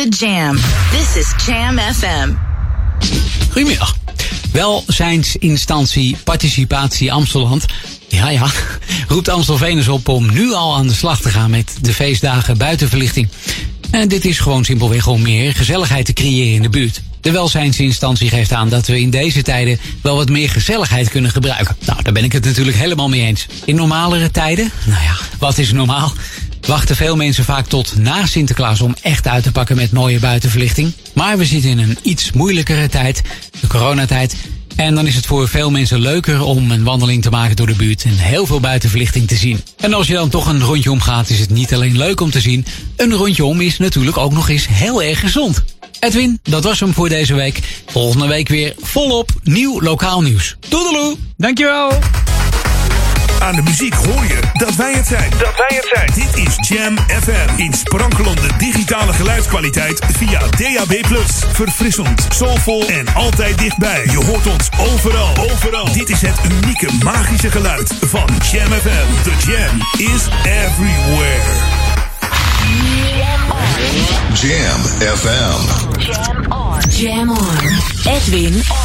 Jam. dit is Jam FM. Goedemiddag. Welzijnsinstantie Participatie Amsteland. Ja, ja. [laughs] Roept Amstelvenus op om nu al aan de slag te gaan met de feestdagen buitenverlichting. En dit is gewoon simpelweg om meer gezelligheid te creëren in de buurt. De welzijnsinstantie geeft aan dat we in deze tijden wel wat meer gezelligheid kunnen gebruiken. Nou, daar ben ik het natuurlijk helemaal mee eens. In normalere tijden, nou ja, wat is normaal? Wachten veel mensen vaak tot na Sinterklaas om echt uit te pakken met mooie buitenverlichting. Maar we zitten in een iets moeilijkere tijd, de coronatijd. En dan is het voor veel mensen leuker om een wandeling te maken door de buurt en heel veel buitenverlichting te zien. En als je dan toch een rondje omgaat, is het niet alleen leuk om te zien. Een rondje om is natuurlijk ook nog eens heel erg gezond. Edwin, dat was hem voor deze week. Volgende week weer volop nieuw lokaal nieuws. Doedeloe! Dankjewel! Aan de muziek hoor je dat wij het zijn. Dat wij het zijn. Dit is Jam FM. In sprankelende digitale geluidskwaliteit via DAB+. Verfrissend, soulvol en altijd dichtbij. Je hoort ons overal. Overal. Dit is het unieke magische geluid van Jam FM. The Jam is everywhere. Jam FM. Jam on. Jam on. Edwin on.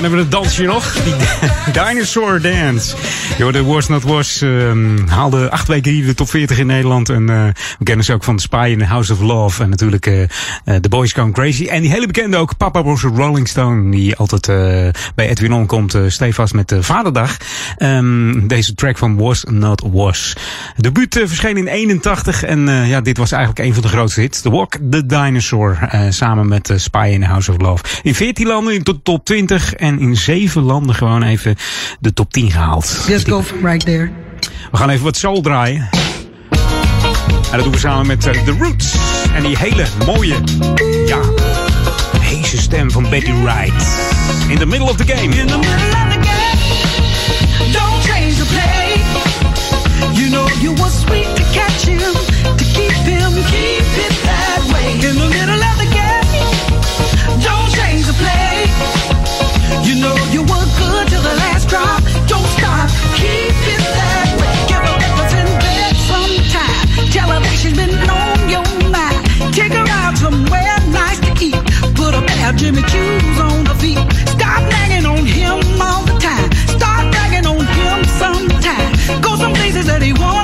Kennen we het dansje nog? Dinosaur Dance. Yo, de Was Not Was ehm, haalde acht weken hier de top 40 in Nederland. En eh, we kennen ze ook van Spy in the House of Love. En natuurlijk eh, The Boys Gone Crazy. En die hele bekende ook, Papa was Rolling Stone. Die altijd bij Edwin On komt stevast met de Vaderdag. Ehm, deze track van Was Not Was. De debuut verscheen in 81. En ja, dit was eigenlijk een van de grootste hits. The Walk the Dinosaur. samen met Spy in the House of Love. In 14 landen in de top 20. En in 7 landen gewoon even de top 10 gehaald. Just go right there. We gaan even wat soul draaien. En dat doen we samen met eh, The Roots. En die hele mooie, ja, heese stem van Betty Wright. In the middle of the game. In the middle of the game, don't change the play. You know you were sweet to catch him, to keep him, keep it that way. In the Of Jimmy Choo's on her feet. Stop nagging on him all the time. Start bragging on him sometime. Go some places that he wants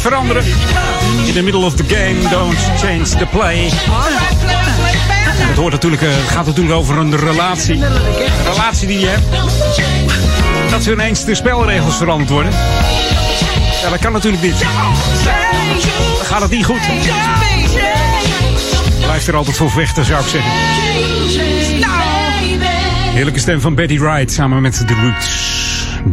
veranderen. In the middle of the game, don't change the play. Het hoort natuurlijk, eh, gaat natuurlijk over een relatie. Een relatie die je hebt. Dat ze ineens de spelregels veranderd worden. Ja, dat kan natuurlijk niet. Dan gaat het niet goed. Blijf er altijd voor vechten, zou ik zeggen. Heerlijke stem van Betty Wright samen met The Roots.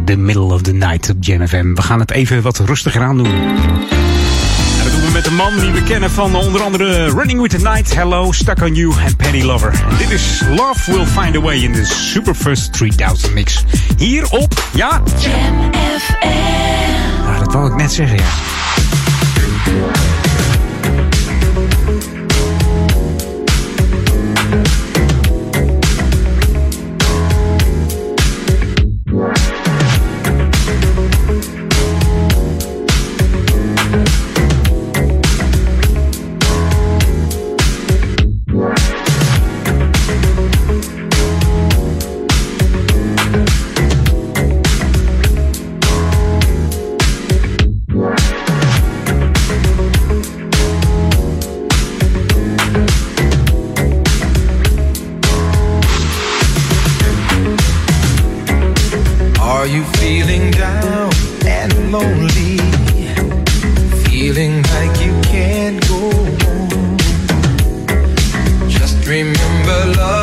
The Middle of the Night op Jam FM. We gaan het even wat rustiger aan doen. En dat doen we met een man die we kennen van onder andere Running with the Night, Hello, Stuck on You en Penny Lover. En dit is Love Will Find a Way in de Superfirst 3000 mix. Hier op, ja? Jam FM. Nou, dat wou ik net zeggen, ja. Feeling like you can't go on. Just remember love.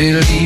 believe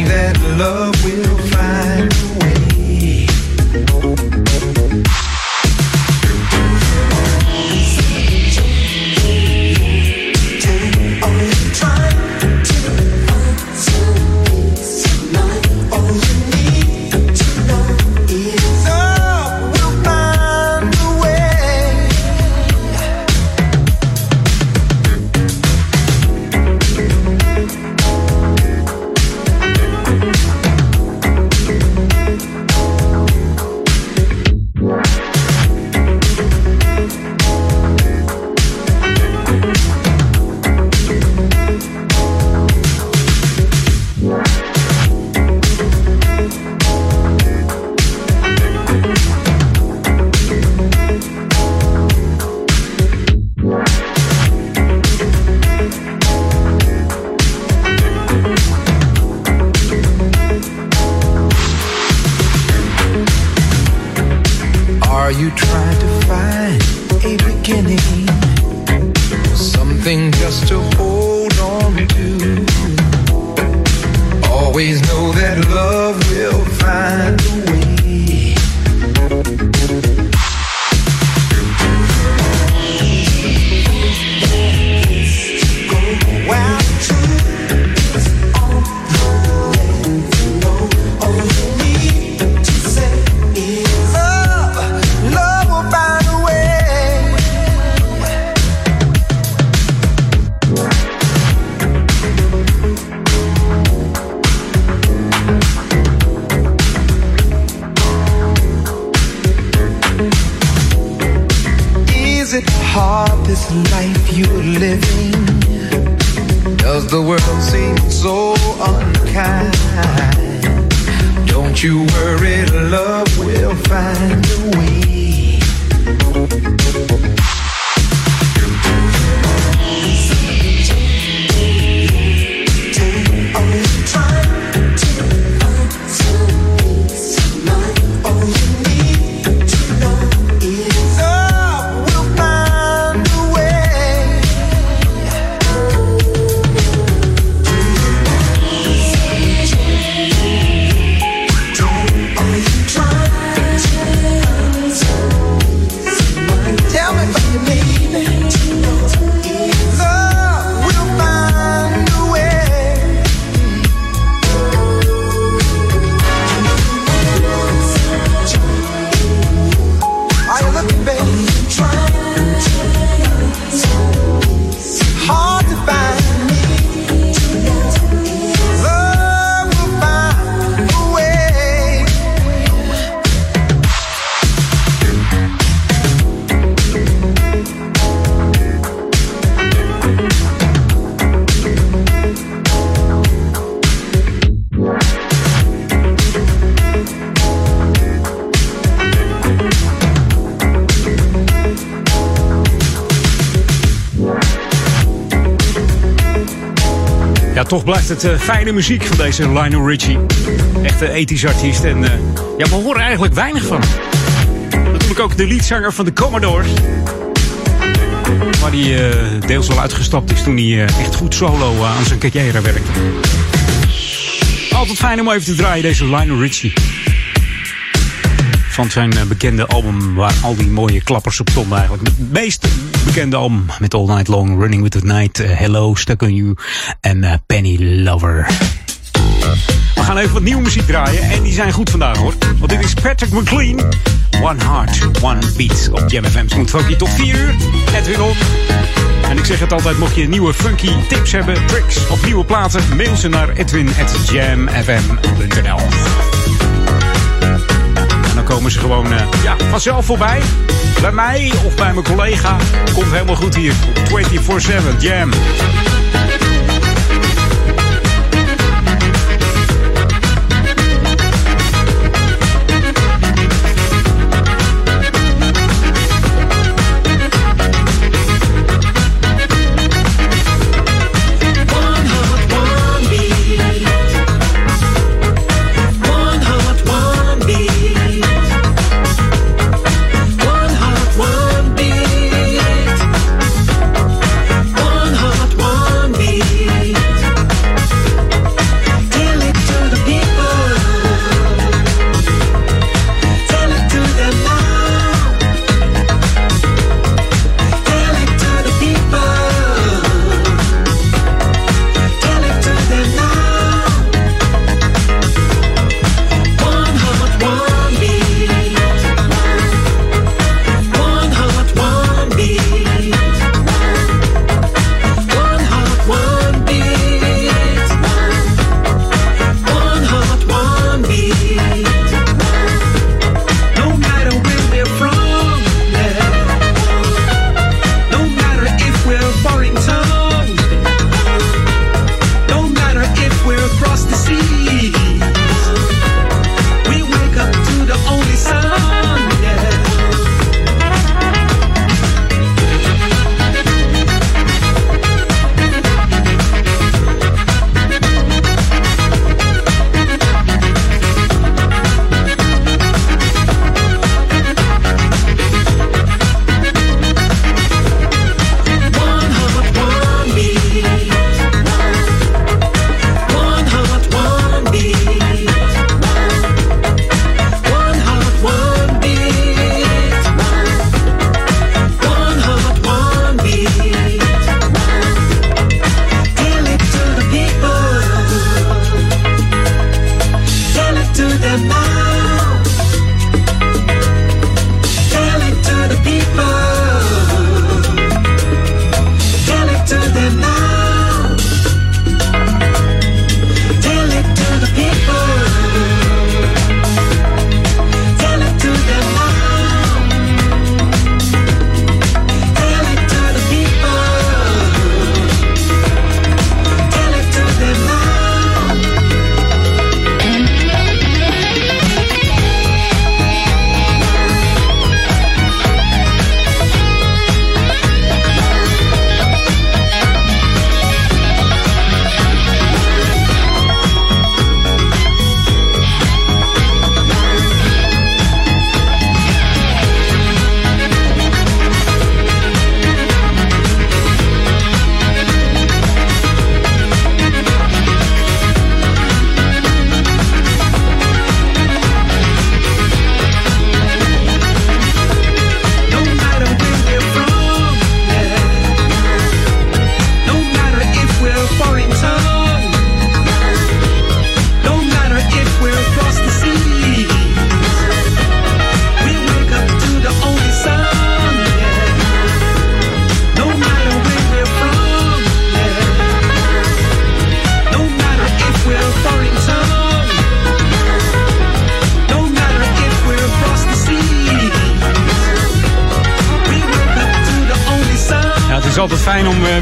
toch blijft het uh, fijne muziek van deze Lionel Richie. Echte ethisch artiest. En eh, ja, we horen eigenlijk weinig van Natuurlijk ook de liedzanger van de Commodores. Waar die eh, deels al uitgestapt is toen hij echt goed solo aan zijn carrière werkte. Altijd fijn om even te draaien, deze Lionel Richie van zijn eh, bekende album waar al die mooie klappers op stonden eigenlijk. Het meest bekende album met All Night Long, Running With The Night, eh, Hello, Stuck On You en eh, Penny Lover. We gaan even wat nieuwe muziek draaien en die zijn goed vandaag hoor. Want dit is Patrick McLean, One Heart, One Beat op JamFM. Het moet funky tot 4 uur, Edwin op. En ik zeg het altijd, mocht je nieuwe funky tips hebben, tricks of nieuwe platen, mail ze naar edwin.jamfm.nl dan komen ze gewoon eh, ja, vanzelf voorbij. Bij mij of bij mijn collega. Komt helemaal goed hier. 24-7 Jam.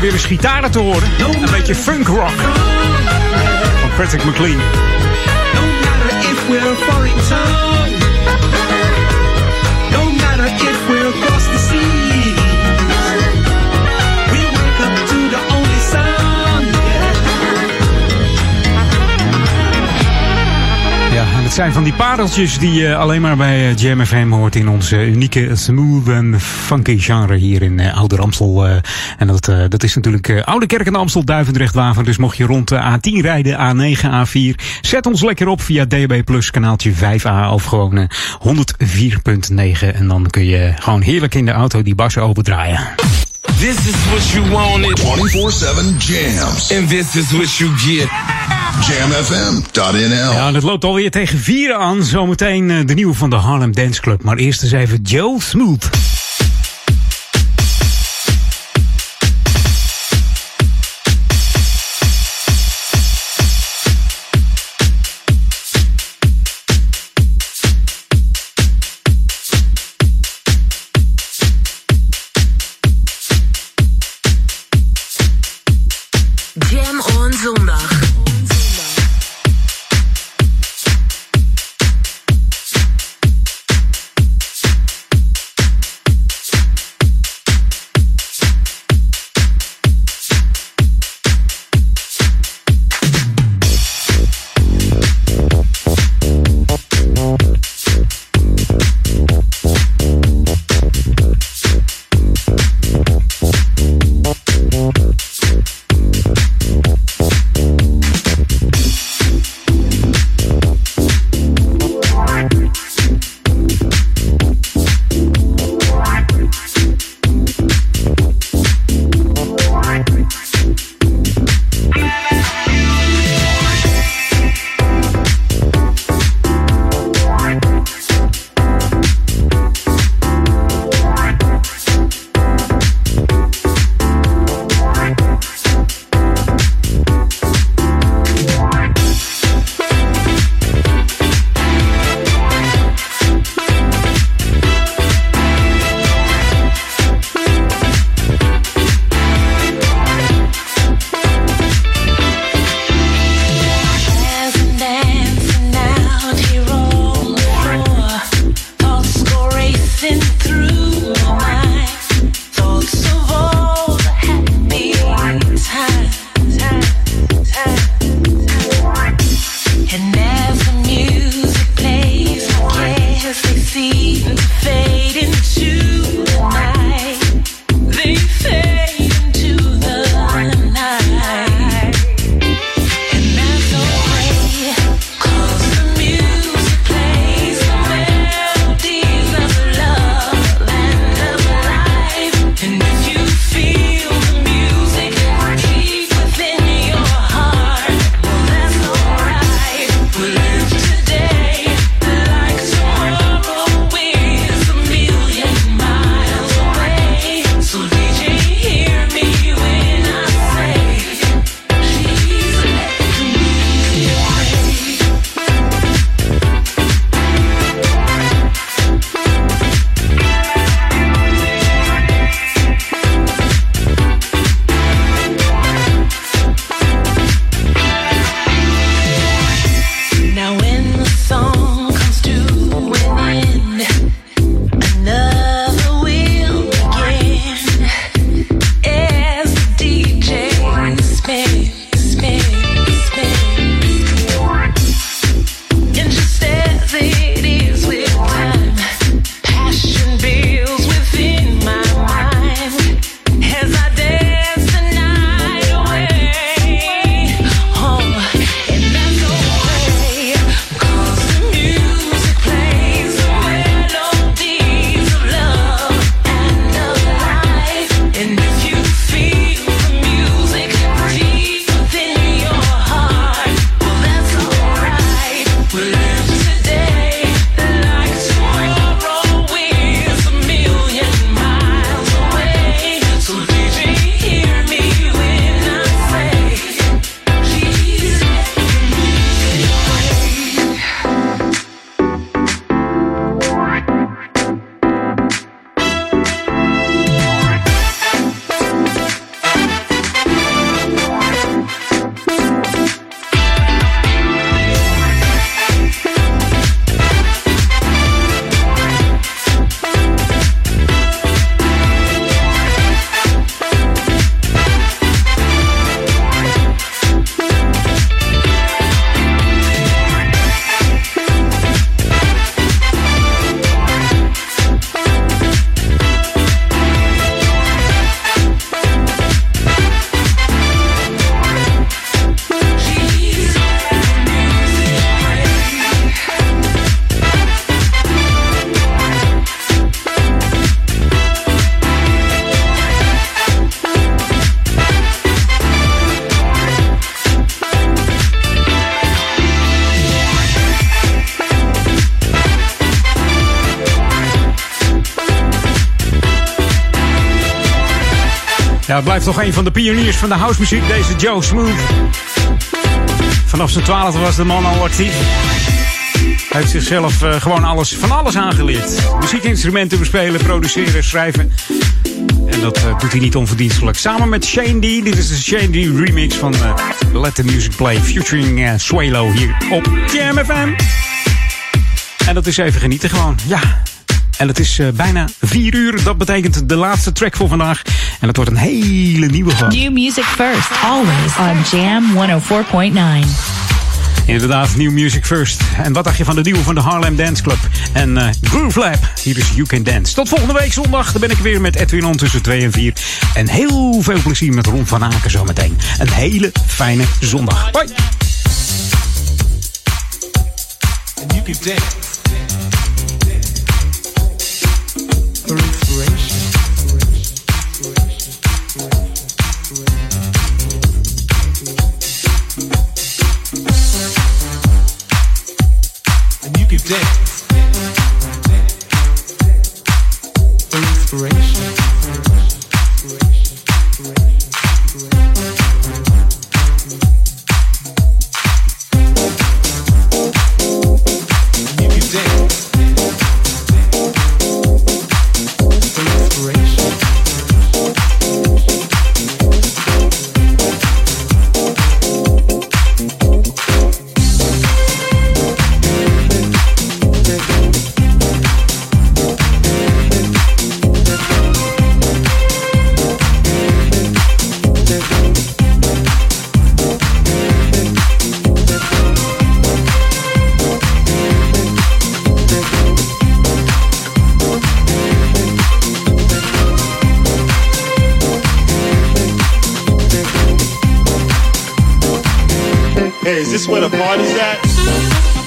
Weer eens gitaren te horen. Een beetje funk rock. Van Patrick McLean. Het zijn van die pareltjes die alleen maar bij eh, Jam FM hoort in onze unieke smooth en funky genre hier in uh, Oude Amstel. eh. en dat, eh, dat is natuurlijk eh, Oude Kerk en Amstel, Duivendrecht, Waver. Dus mocht je rond de A10 rijden, A9, A4, zet ons lekker op via DAB Plus kanaaltje 5A of gewoon eh, 104.9. En dan kun je gewoon heerlijk in de auto die bassen overdraaien. This is what you wanted. 24-7 jams. And this is what you get. jamfm.nl. Ja, en het loopt alweer tegen vieren aan. Zometeen eh, de nieuwe van de Harlem Dance Club. Maar eerst eens even Joe Smooth. Blijft een van de pioniers van de housemuziek, deze Joe Smooth. Vanaf zijn twaalfde was de man al actief. Hij heeft zichzelf eh, gewoon alles, van alles aangeleerd. Muziekinstrumenten bespelen, produceren, schrijven. En dat eh, doet hij niet onverdienstelijk. Samen met Shane D. Dit is de Shane D remix van eh, Let the Music Play. Featuring Swalo hier op Jam. En dat is even genieten gewoon. Ja. En het is bijna vier uur. Dat betekent de laatste track voor vandaag. En het wordt een hele nieuwe gast. New music first, always on Jam 104.9. Inderdaad, New Music First. En wat dacht je van de nieuwe van de Harlem Dance Club? En eh Groove Lab, hier is You Can Dance. Tot volgende week zondag, dan ben ik weer met Edwin On tussen 2 en 4. En heel veel plezier met Ron van Aken zometeen. Een hele fijne zondag. Bye! And Hey, is this where the party's at?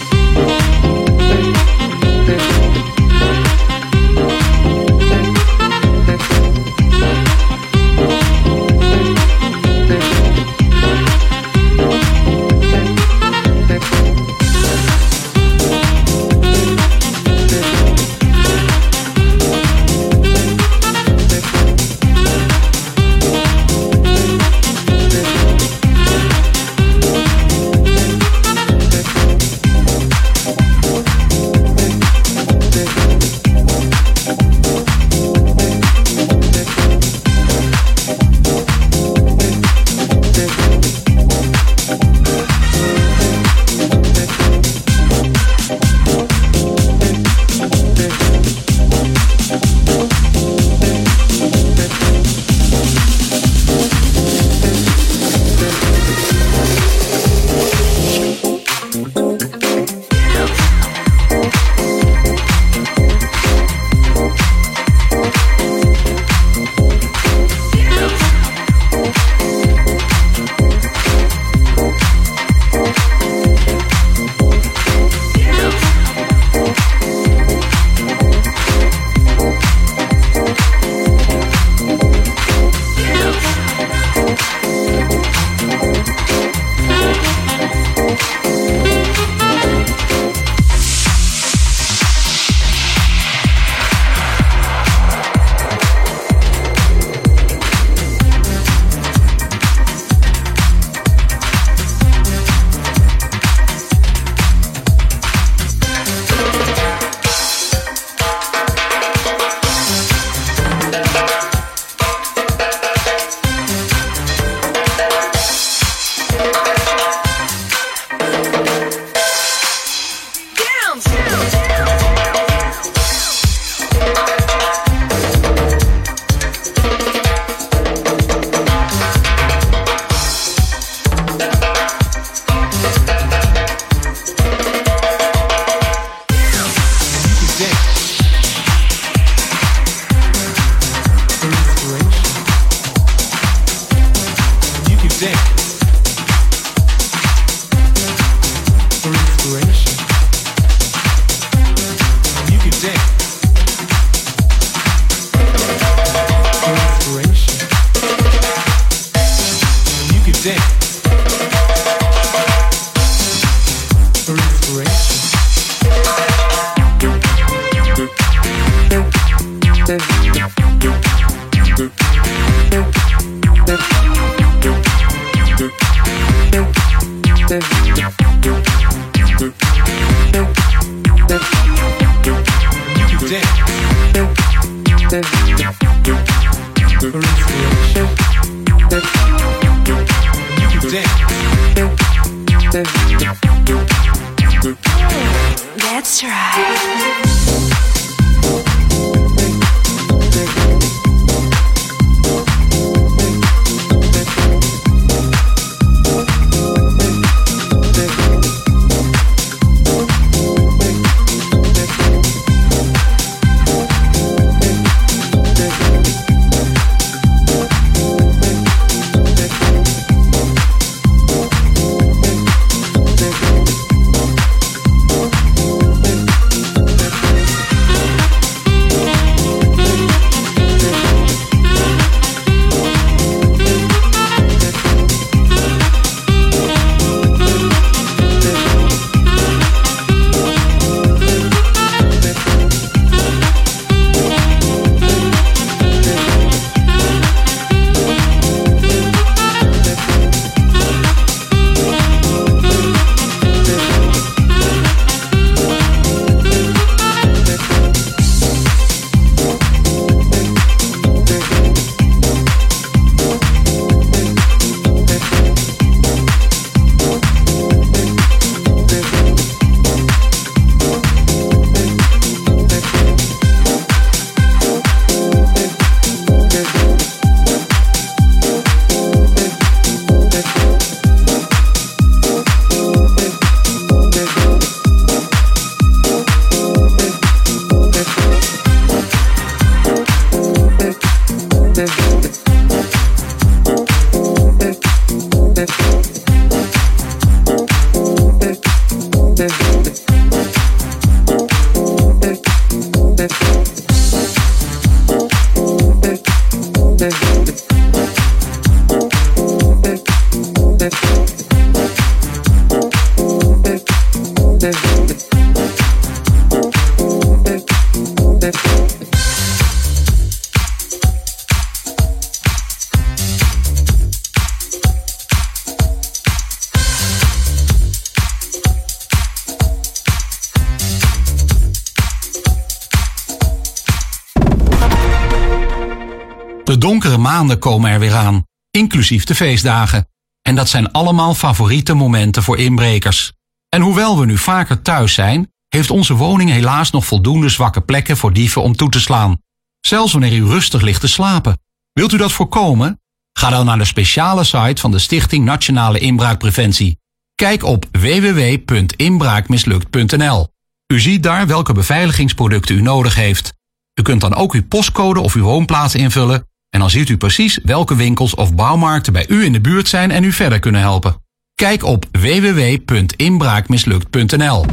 Maanden komen er weer aan, inclusief de feestdagen. En dat zijn allemaal favoriete momenten voor inbrekers. En hoewel we nu vaker thuis zijn, heeft onze woning helaas nog voldoende zwakke plekken voor dieven om toe te slaan. Zelfs wanneer u rustig ligt te slapen. Wilt u dat voorkomen? Ga dan naar de speciale site van de Stichting Nationale Inbraakpreventie. Kijk op www.inbraakmislukt.nl. U ziet daar welke beveiligingsproducten u nodig heeft. U kunt dan ook uw postcode of uw woonplaats invullen en dan ziet u precies welke winkels of bouwmarkten bij u in de buurt zijn en u verder kunnen helpen. Kijk op www.inbraakmislukt.nl.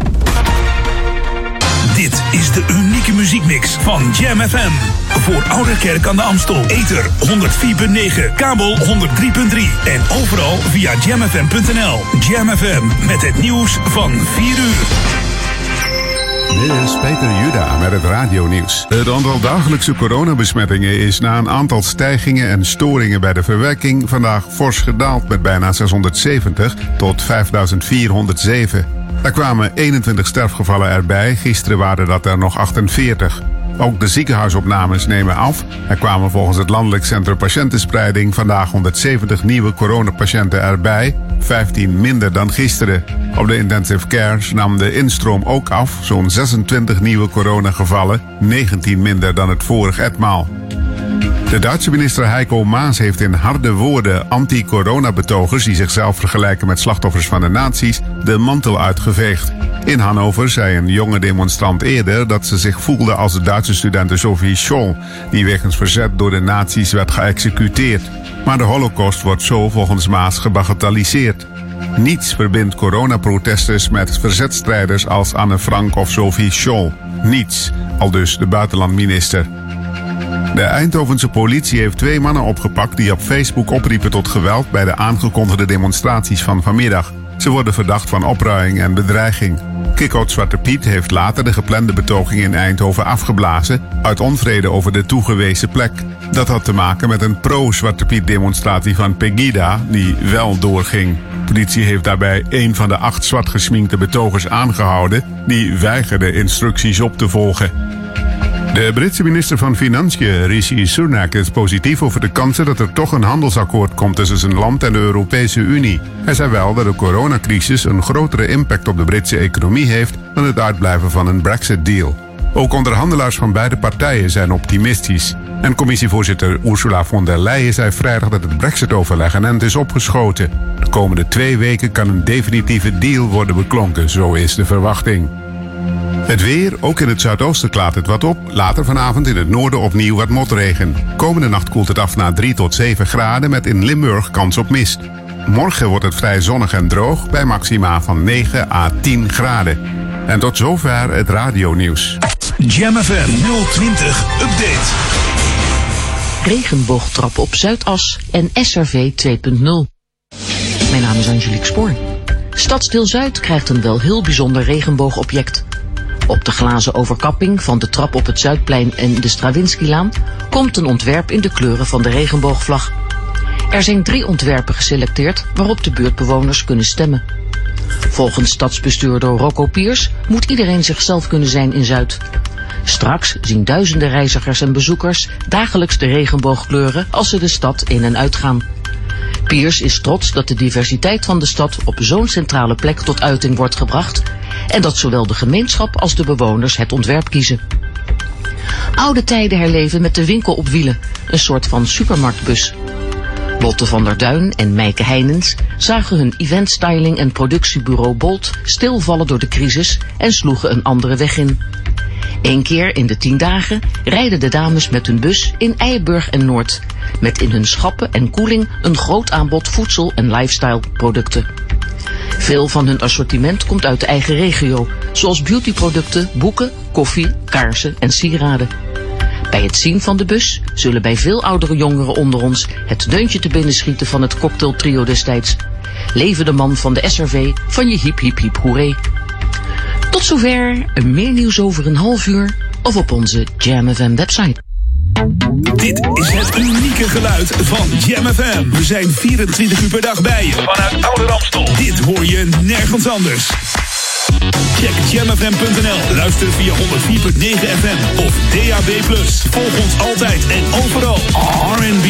Dit is de unieke muziekmix van Jam FM. Voor Oude Kerk aan de Amstel. Ether 104.9, kabel 103.3 en overal via jamfm.nl. Jam FM met het nieuws van 4 uur. Dit is Peter Juda met het radionieuws. Het aantal dagelijkse coronabesmettingen is na een aantal stijgingen en storingen bij de verwerking vandaag fors gedaald met bijna 670 tot 5407. Er kwamen 21 sterfgevallen erbij, gisteren waren dat er nog 48. Ook de ziekenhuisopnames nemen af. Er kwamen volgens het Landelijk Centrum Patiëntenspreiding vandaag 170 nieuwe coronapatiënten erbij, 15 minder dan gisteren. Op de intensive care nam de instroom ook af, zo'n 26 nieuwe coronagevallen, 19 minder dan het vorige etmaal. De Duitse minister Heiko Maas heeft in harde woorden anti-coronabetogers die zichzelf vergelijken met slachtoffers van de nazi's de mantel uitgeveegd. In Hannover zei een jonge demonstrant eerder dat ze zich voelde als de Duitse studente Sophie Scholl, die wegens verzet door de nazi's werd geëxecuteerd. Maar de holocaust wordt zo volgens Maas gebagatelliseerd. Niets verbindt coronaprotesters met verzetstrijders als Anne Frank of Sophie Scholl. Niets, aldus de buitenlandminister. De Eindhovense politie heeft twee mannen opgepakt die op Facebook opriepen tot geweld bij de aangekondigde demonstraties van vanmiddag. Ze worden verdacht van opruiing en bedreiging. Kikkoot Zwarte Piet heeft later de geplande betoging in Eindhoven afgeblazen uit onvrede over de toegewezen plek. Dat had te maken met een pro-Zwarte Piet demonstratie van Pegida die wel doorging. Politie heeft daarbij een van de acht zwart gesminkte betogers aangehouden die weigerde instructies op te volgen. De Britse minister van Financiën, Rishi Sunak, is positief over de kansen dat er toch een handelsakkoord komt tussen zijn land en de Europese Unie. Hij zei wel dat de coronacrisis een grotere impact op de Britse economie heeft dan het uitblijven van een Brexit-deal. Ook onderhandelaars van beide partijen zijn optimistisch. En commissievoorzitter Ursula von der Leyen zei vrijdag dat het Brexit-overleg aan end is opgeschoten. De komende twee weken kan een definitieve deal worden beklonken, zo is de verwachting. Het weer, ook in het zuidoosten klaart het wat op. Later vanavond in het noorden opnieuw wat motregen. Komende nacht koelt het af naar 3 tot 7 graden met in Limburg kans op mist. Morgen wordt het vrij zonnig en droog bij maxima van 9 à 10 graden. En tot zover het radionieuws. Jam FM 020 Update. Regenboogtrap op Zuidas en SRV 2.0. Mijn naam is Angelique Spoor. Stadsdeel Zuid krijgt een wel heel bijzonder regenboogobject. Op de glazen overkapping van de trap op het Zuidplein en de Stravinskylaan komt een ontwerp in de kleuren van de regenboogvlag. Er zijn drie ontwerpen geselecteerd waarop de buurtbewoners kunnen stemmen. Volgens stadsbestuurder Rocco Piers moet iedereen zichzelf kunnen zijn in Zuid. Straks zien duizenden reizigers en bezoekers dagelijks de regenboogkleuren als ze de stad in en uitgaan. Piers is trots dat de diversiteit van de stad op zo'n centrale plek tot uiting wordt gebracht en dat zowel de gemeenschap als de bewoners het ontwerp kiezen. Oude tijden herleven met de winkel op wielen, een soort van supermarktbus. Lotte van der Duin en Meike Heinens zagen hun eventstyling en productiebureau Bolt stilvallen door de crisis en sloegen een andere weg in. Eén keer in de tien dagen rijden de dames met hun bus in Eiburg en Noord, met in hun schappen en koeling een groot aanbod voedsel- en lifestyle producten. Veel van hun assortiment komt uit de eigen regio, zoals beautyproducten, boeken, koffie, kaarsen en sieraden. Bij het zien van de bus zullen bij veel oudere jongeren onder ons het deuntje te binnen schieten van het cocktailtrio destijds. Leven de man van de SRV van je hiep hiep hiep hoeré. Tot zover, meer nieuws over een half uur of op onze Jam FM website. Dit is het unieke geluid van Jam FM. We zijn 24 uur per dag bij je. Vanuit Oude Ramstel. Dit hoor je nergens anders. Check jamfm.nl. Luister via 104.9 FM of DAB+. Volg ons altijd en overal. R&B,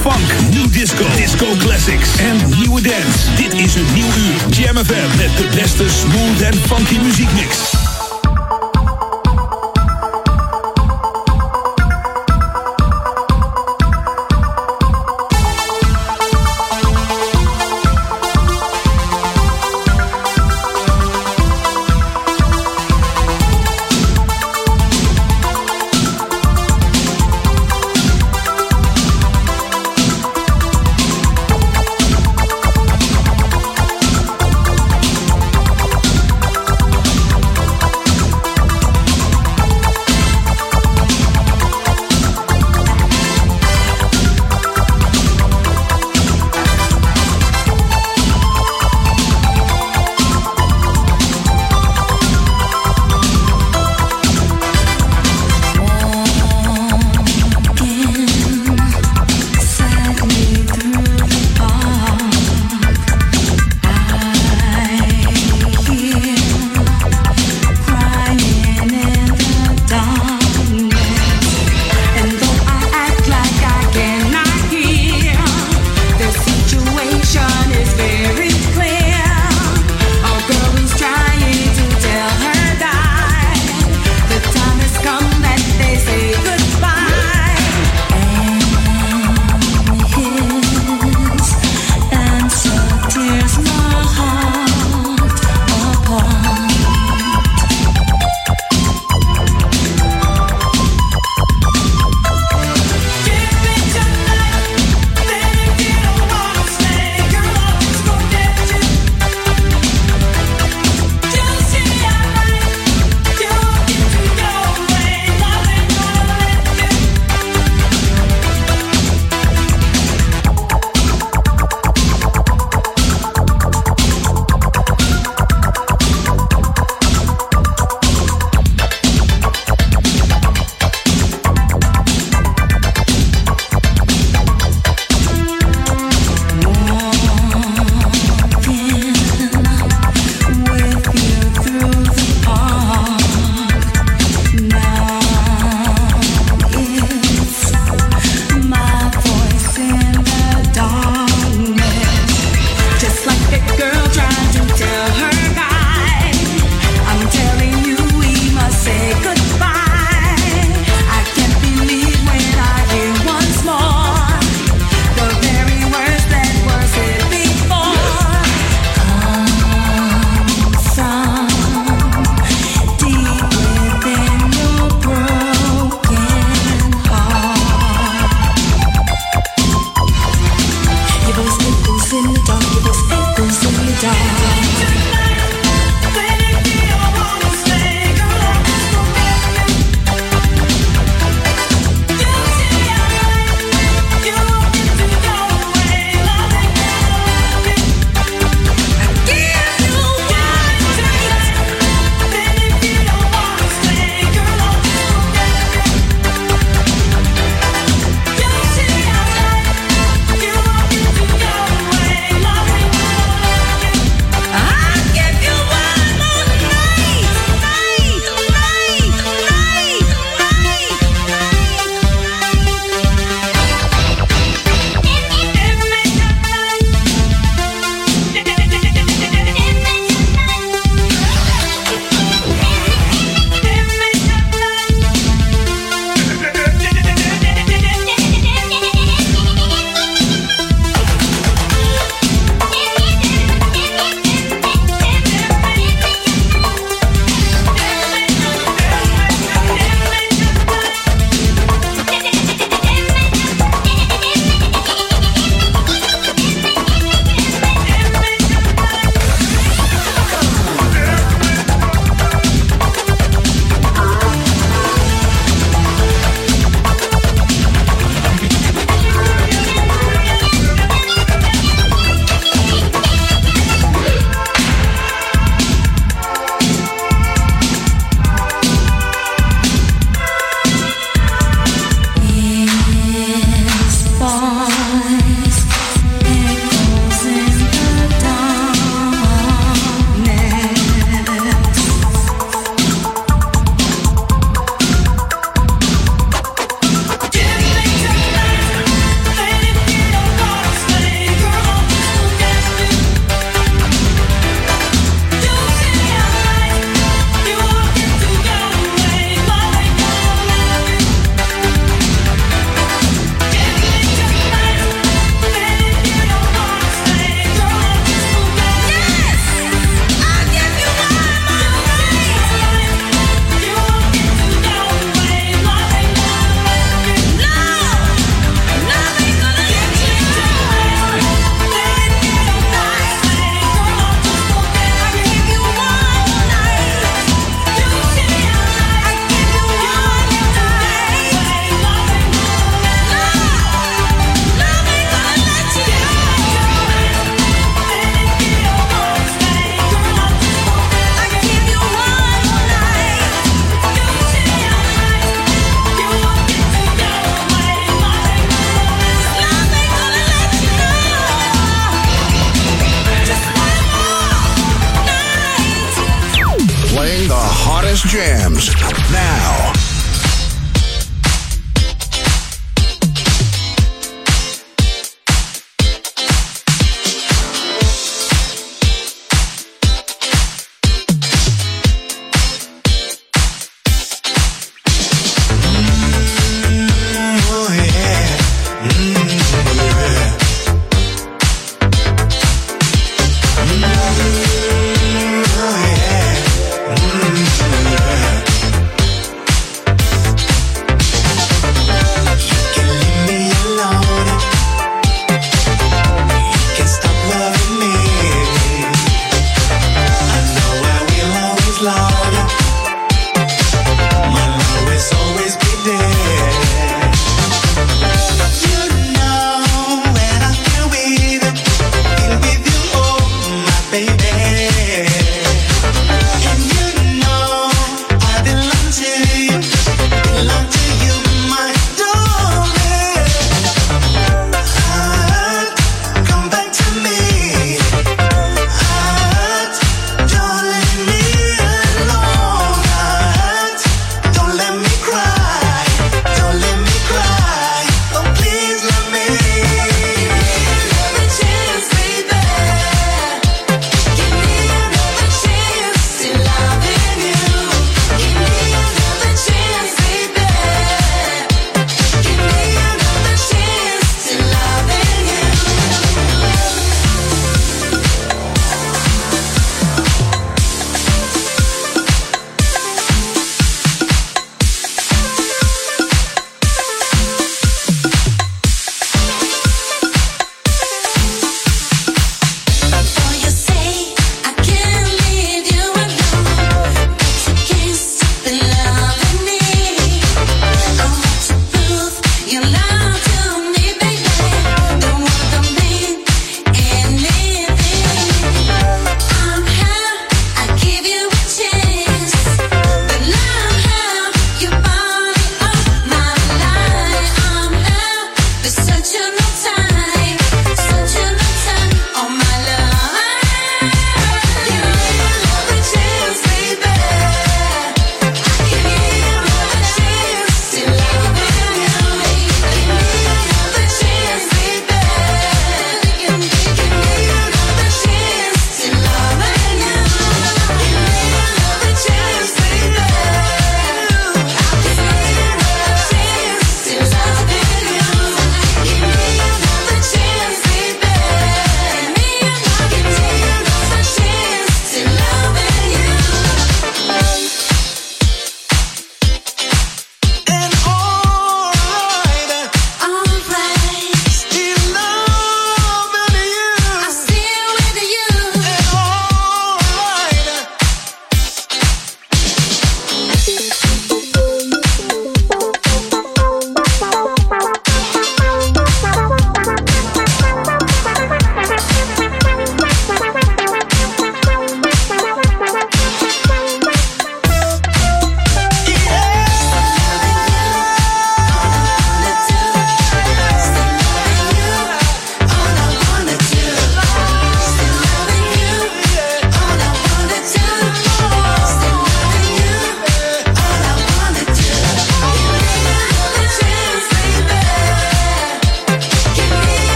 funk, new disco, disco classics en nieuwe dance. Dit is een nieuw uur. Jam FM met de beste smooth en funky muziekmix.